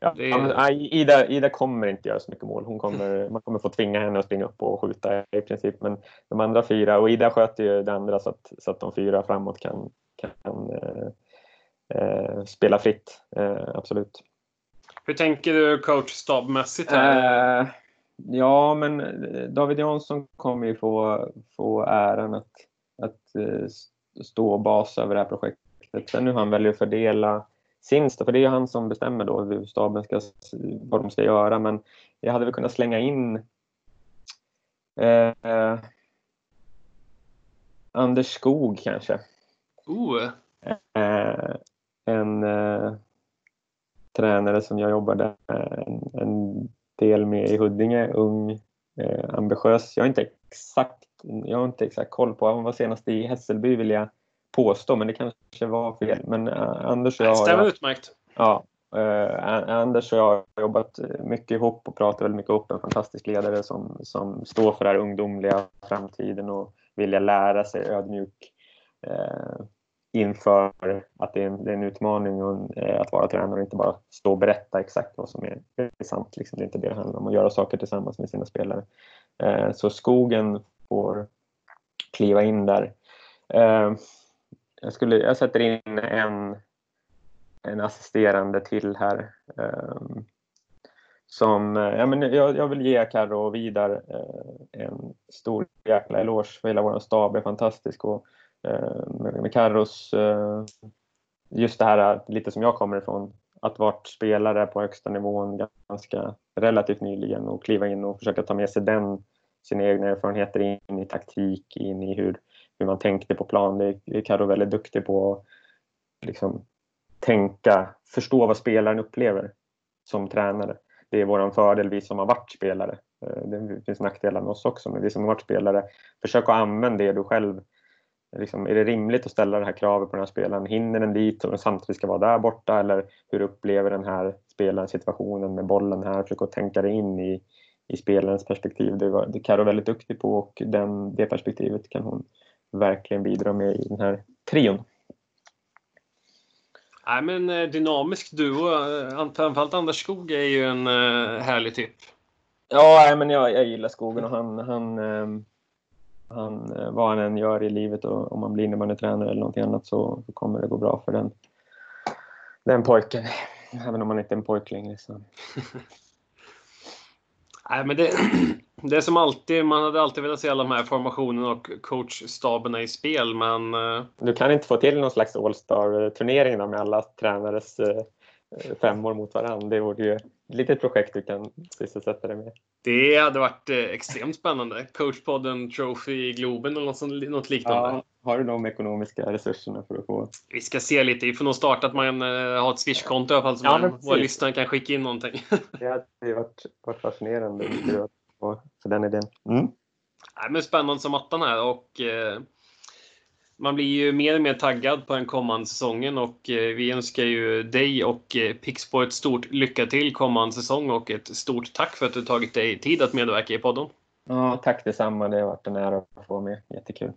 Ja, är... Ida, Ida kommer inte göra så mycket mål. Hon kommer, man kommer få tvinga henne att springa upp och skjuta i princip. Men de andra fyra, och Ida sköter ju det andra så att, så att de fyra framåt kan, kan eh, eh, spela fritt. Eh, absolut. Hur tänker du coachstabmässigt? Eh, ja, men David Jansson kommer ju få, få äran att, att eh, stå basa över det här projektet. Sen hur han väljer att fördela sin för det är han som bestämmer då hur staben ska, vad de ska göra. Men jag hade väl kunnat slänga in eh, Anders Skog kanske. Uh. Eh, en eh, tränare som jag jobbade en, en del med i Huddinge, ung, eh, ambitiös. Jag har inte exakt jag har inte exakt koll på, han var senast i Hässelby vill jag påstå, men det kanske var fel. Men uh, Anders och jag... Det stämmer utmärkt. Ja, Uh, Anders och jag har jobbat mycket ihop och pratat väldigt mycket upp en fantastisk ledare som, som står för den här ungdomliga framtiden och vilja lära sig ödmjuk uh, inför att det är en, det är en utmaning och, uh, att vara tränare och inte bara stå och berätta exakt vad som är, är sant. Liksom. Det är inte det det handlar om, att göra saker tillsammans med sina spelare. så skogen får kliva in där jag, skulle, jag sätter in en en assisterande till här. Um, som, eh, ja, men jag, jag vill ge Carro och Vidar uh, en stor jäkla eloge för hela vår stab är fantastisk. Och, uh, med, Carros, uh, just det här lite som jag kommer ifrån, att varit spelare på högsta nivån ganska relativt nyligen och kliva in och försöka ta med sig den, sina egna erfarenheter in i taktik, in i hur, hur man tänkte på plan. Det är Carro väldigt duktig på. Liksom, tänka, förstå vad spelaren upplever som tränare. Det är vår fördel, vi som har varit spelare. Eh, det finns nackdelar med oss också, men vi som har varit spelare, försök att använda det du själv Liksom, är det rimligt att ställa det här kravet på den här spelaren? Hinner den dit och den samtidigt ska vara där borta? Eller hur upplever den här spelaren situationen med bollen här? Försök att tänka det in i, i spelarens perspektiv. Det, var, det är Karo väldigt duktig på och den, det perspektivet kan hon verkligen bidra med i den här trion. Nej, men eh, dynamisk duo. Eh, framförallt Anders Skog är ju en uh, härlig typ. Ja, men jag, jag gillar Skogen och han, han, um, han, vad han än gör i livet och om man blir när man är tränare eller någonting annat så, så kommer det gå bra för den, den pojken. Även om man inte är en pojk längre. Så. Nej, men det, det är som alltid. Man hade alltid velat se alla de här formationerna och coachstaberna i spel, men... Eh, du kan inte få till någon slags All-star-turnering med alla tränares eh, femmor mot varandra. Det vore ju litet projekt du kan sysselsätta dig med. Det hade varit eh, extremt spännande. Coachpodden Trophy i Globen eller något, något liknande. Ja, har du de ekonomiska resurserna för att få? Vi ska se lite. Vi får nog starta att man uh, har ett Swish-konto i alla fall så ja, man, våra lyssnare kan skicka in någonting. det hade varit, varit fascinerande för den idén. Mm. Nej, men spännande som attan här och eh, man blir ju mer och mer taggad på den kommande säsongen och eh, vi önskar ju dig och eh, Pixbo ett stort lycka till kommande säsong och ett stort tack för att du tagit dig tid att medverka i podden. Ja, tack detsamma. Det har varit en ära att få med. Jättekul.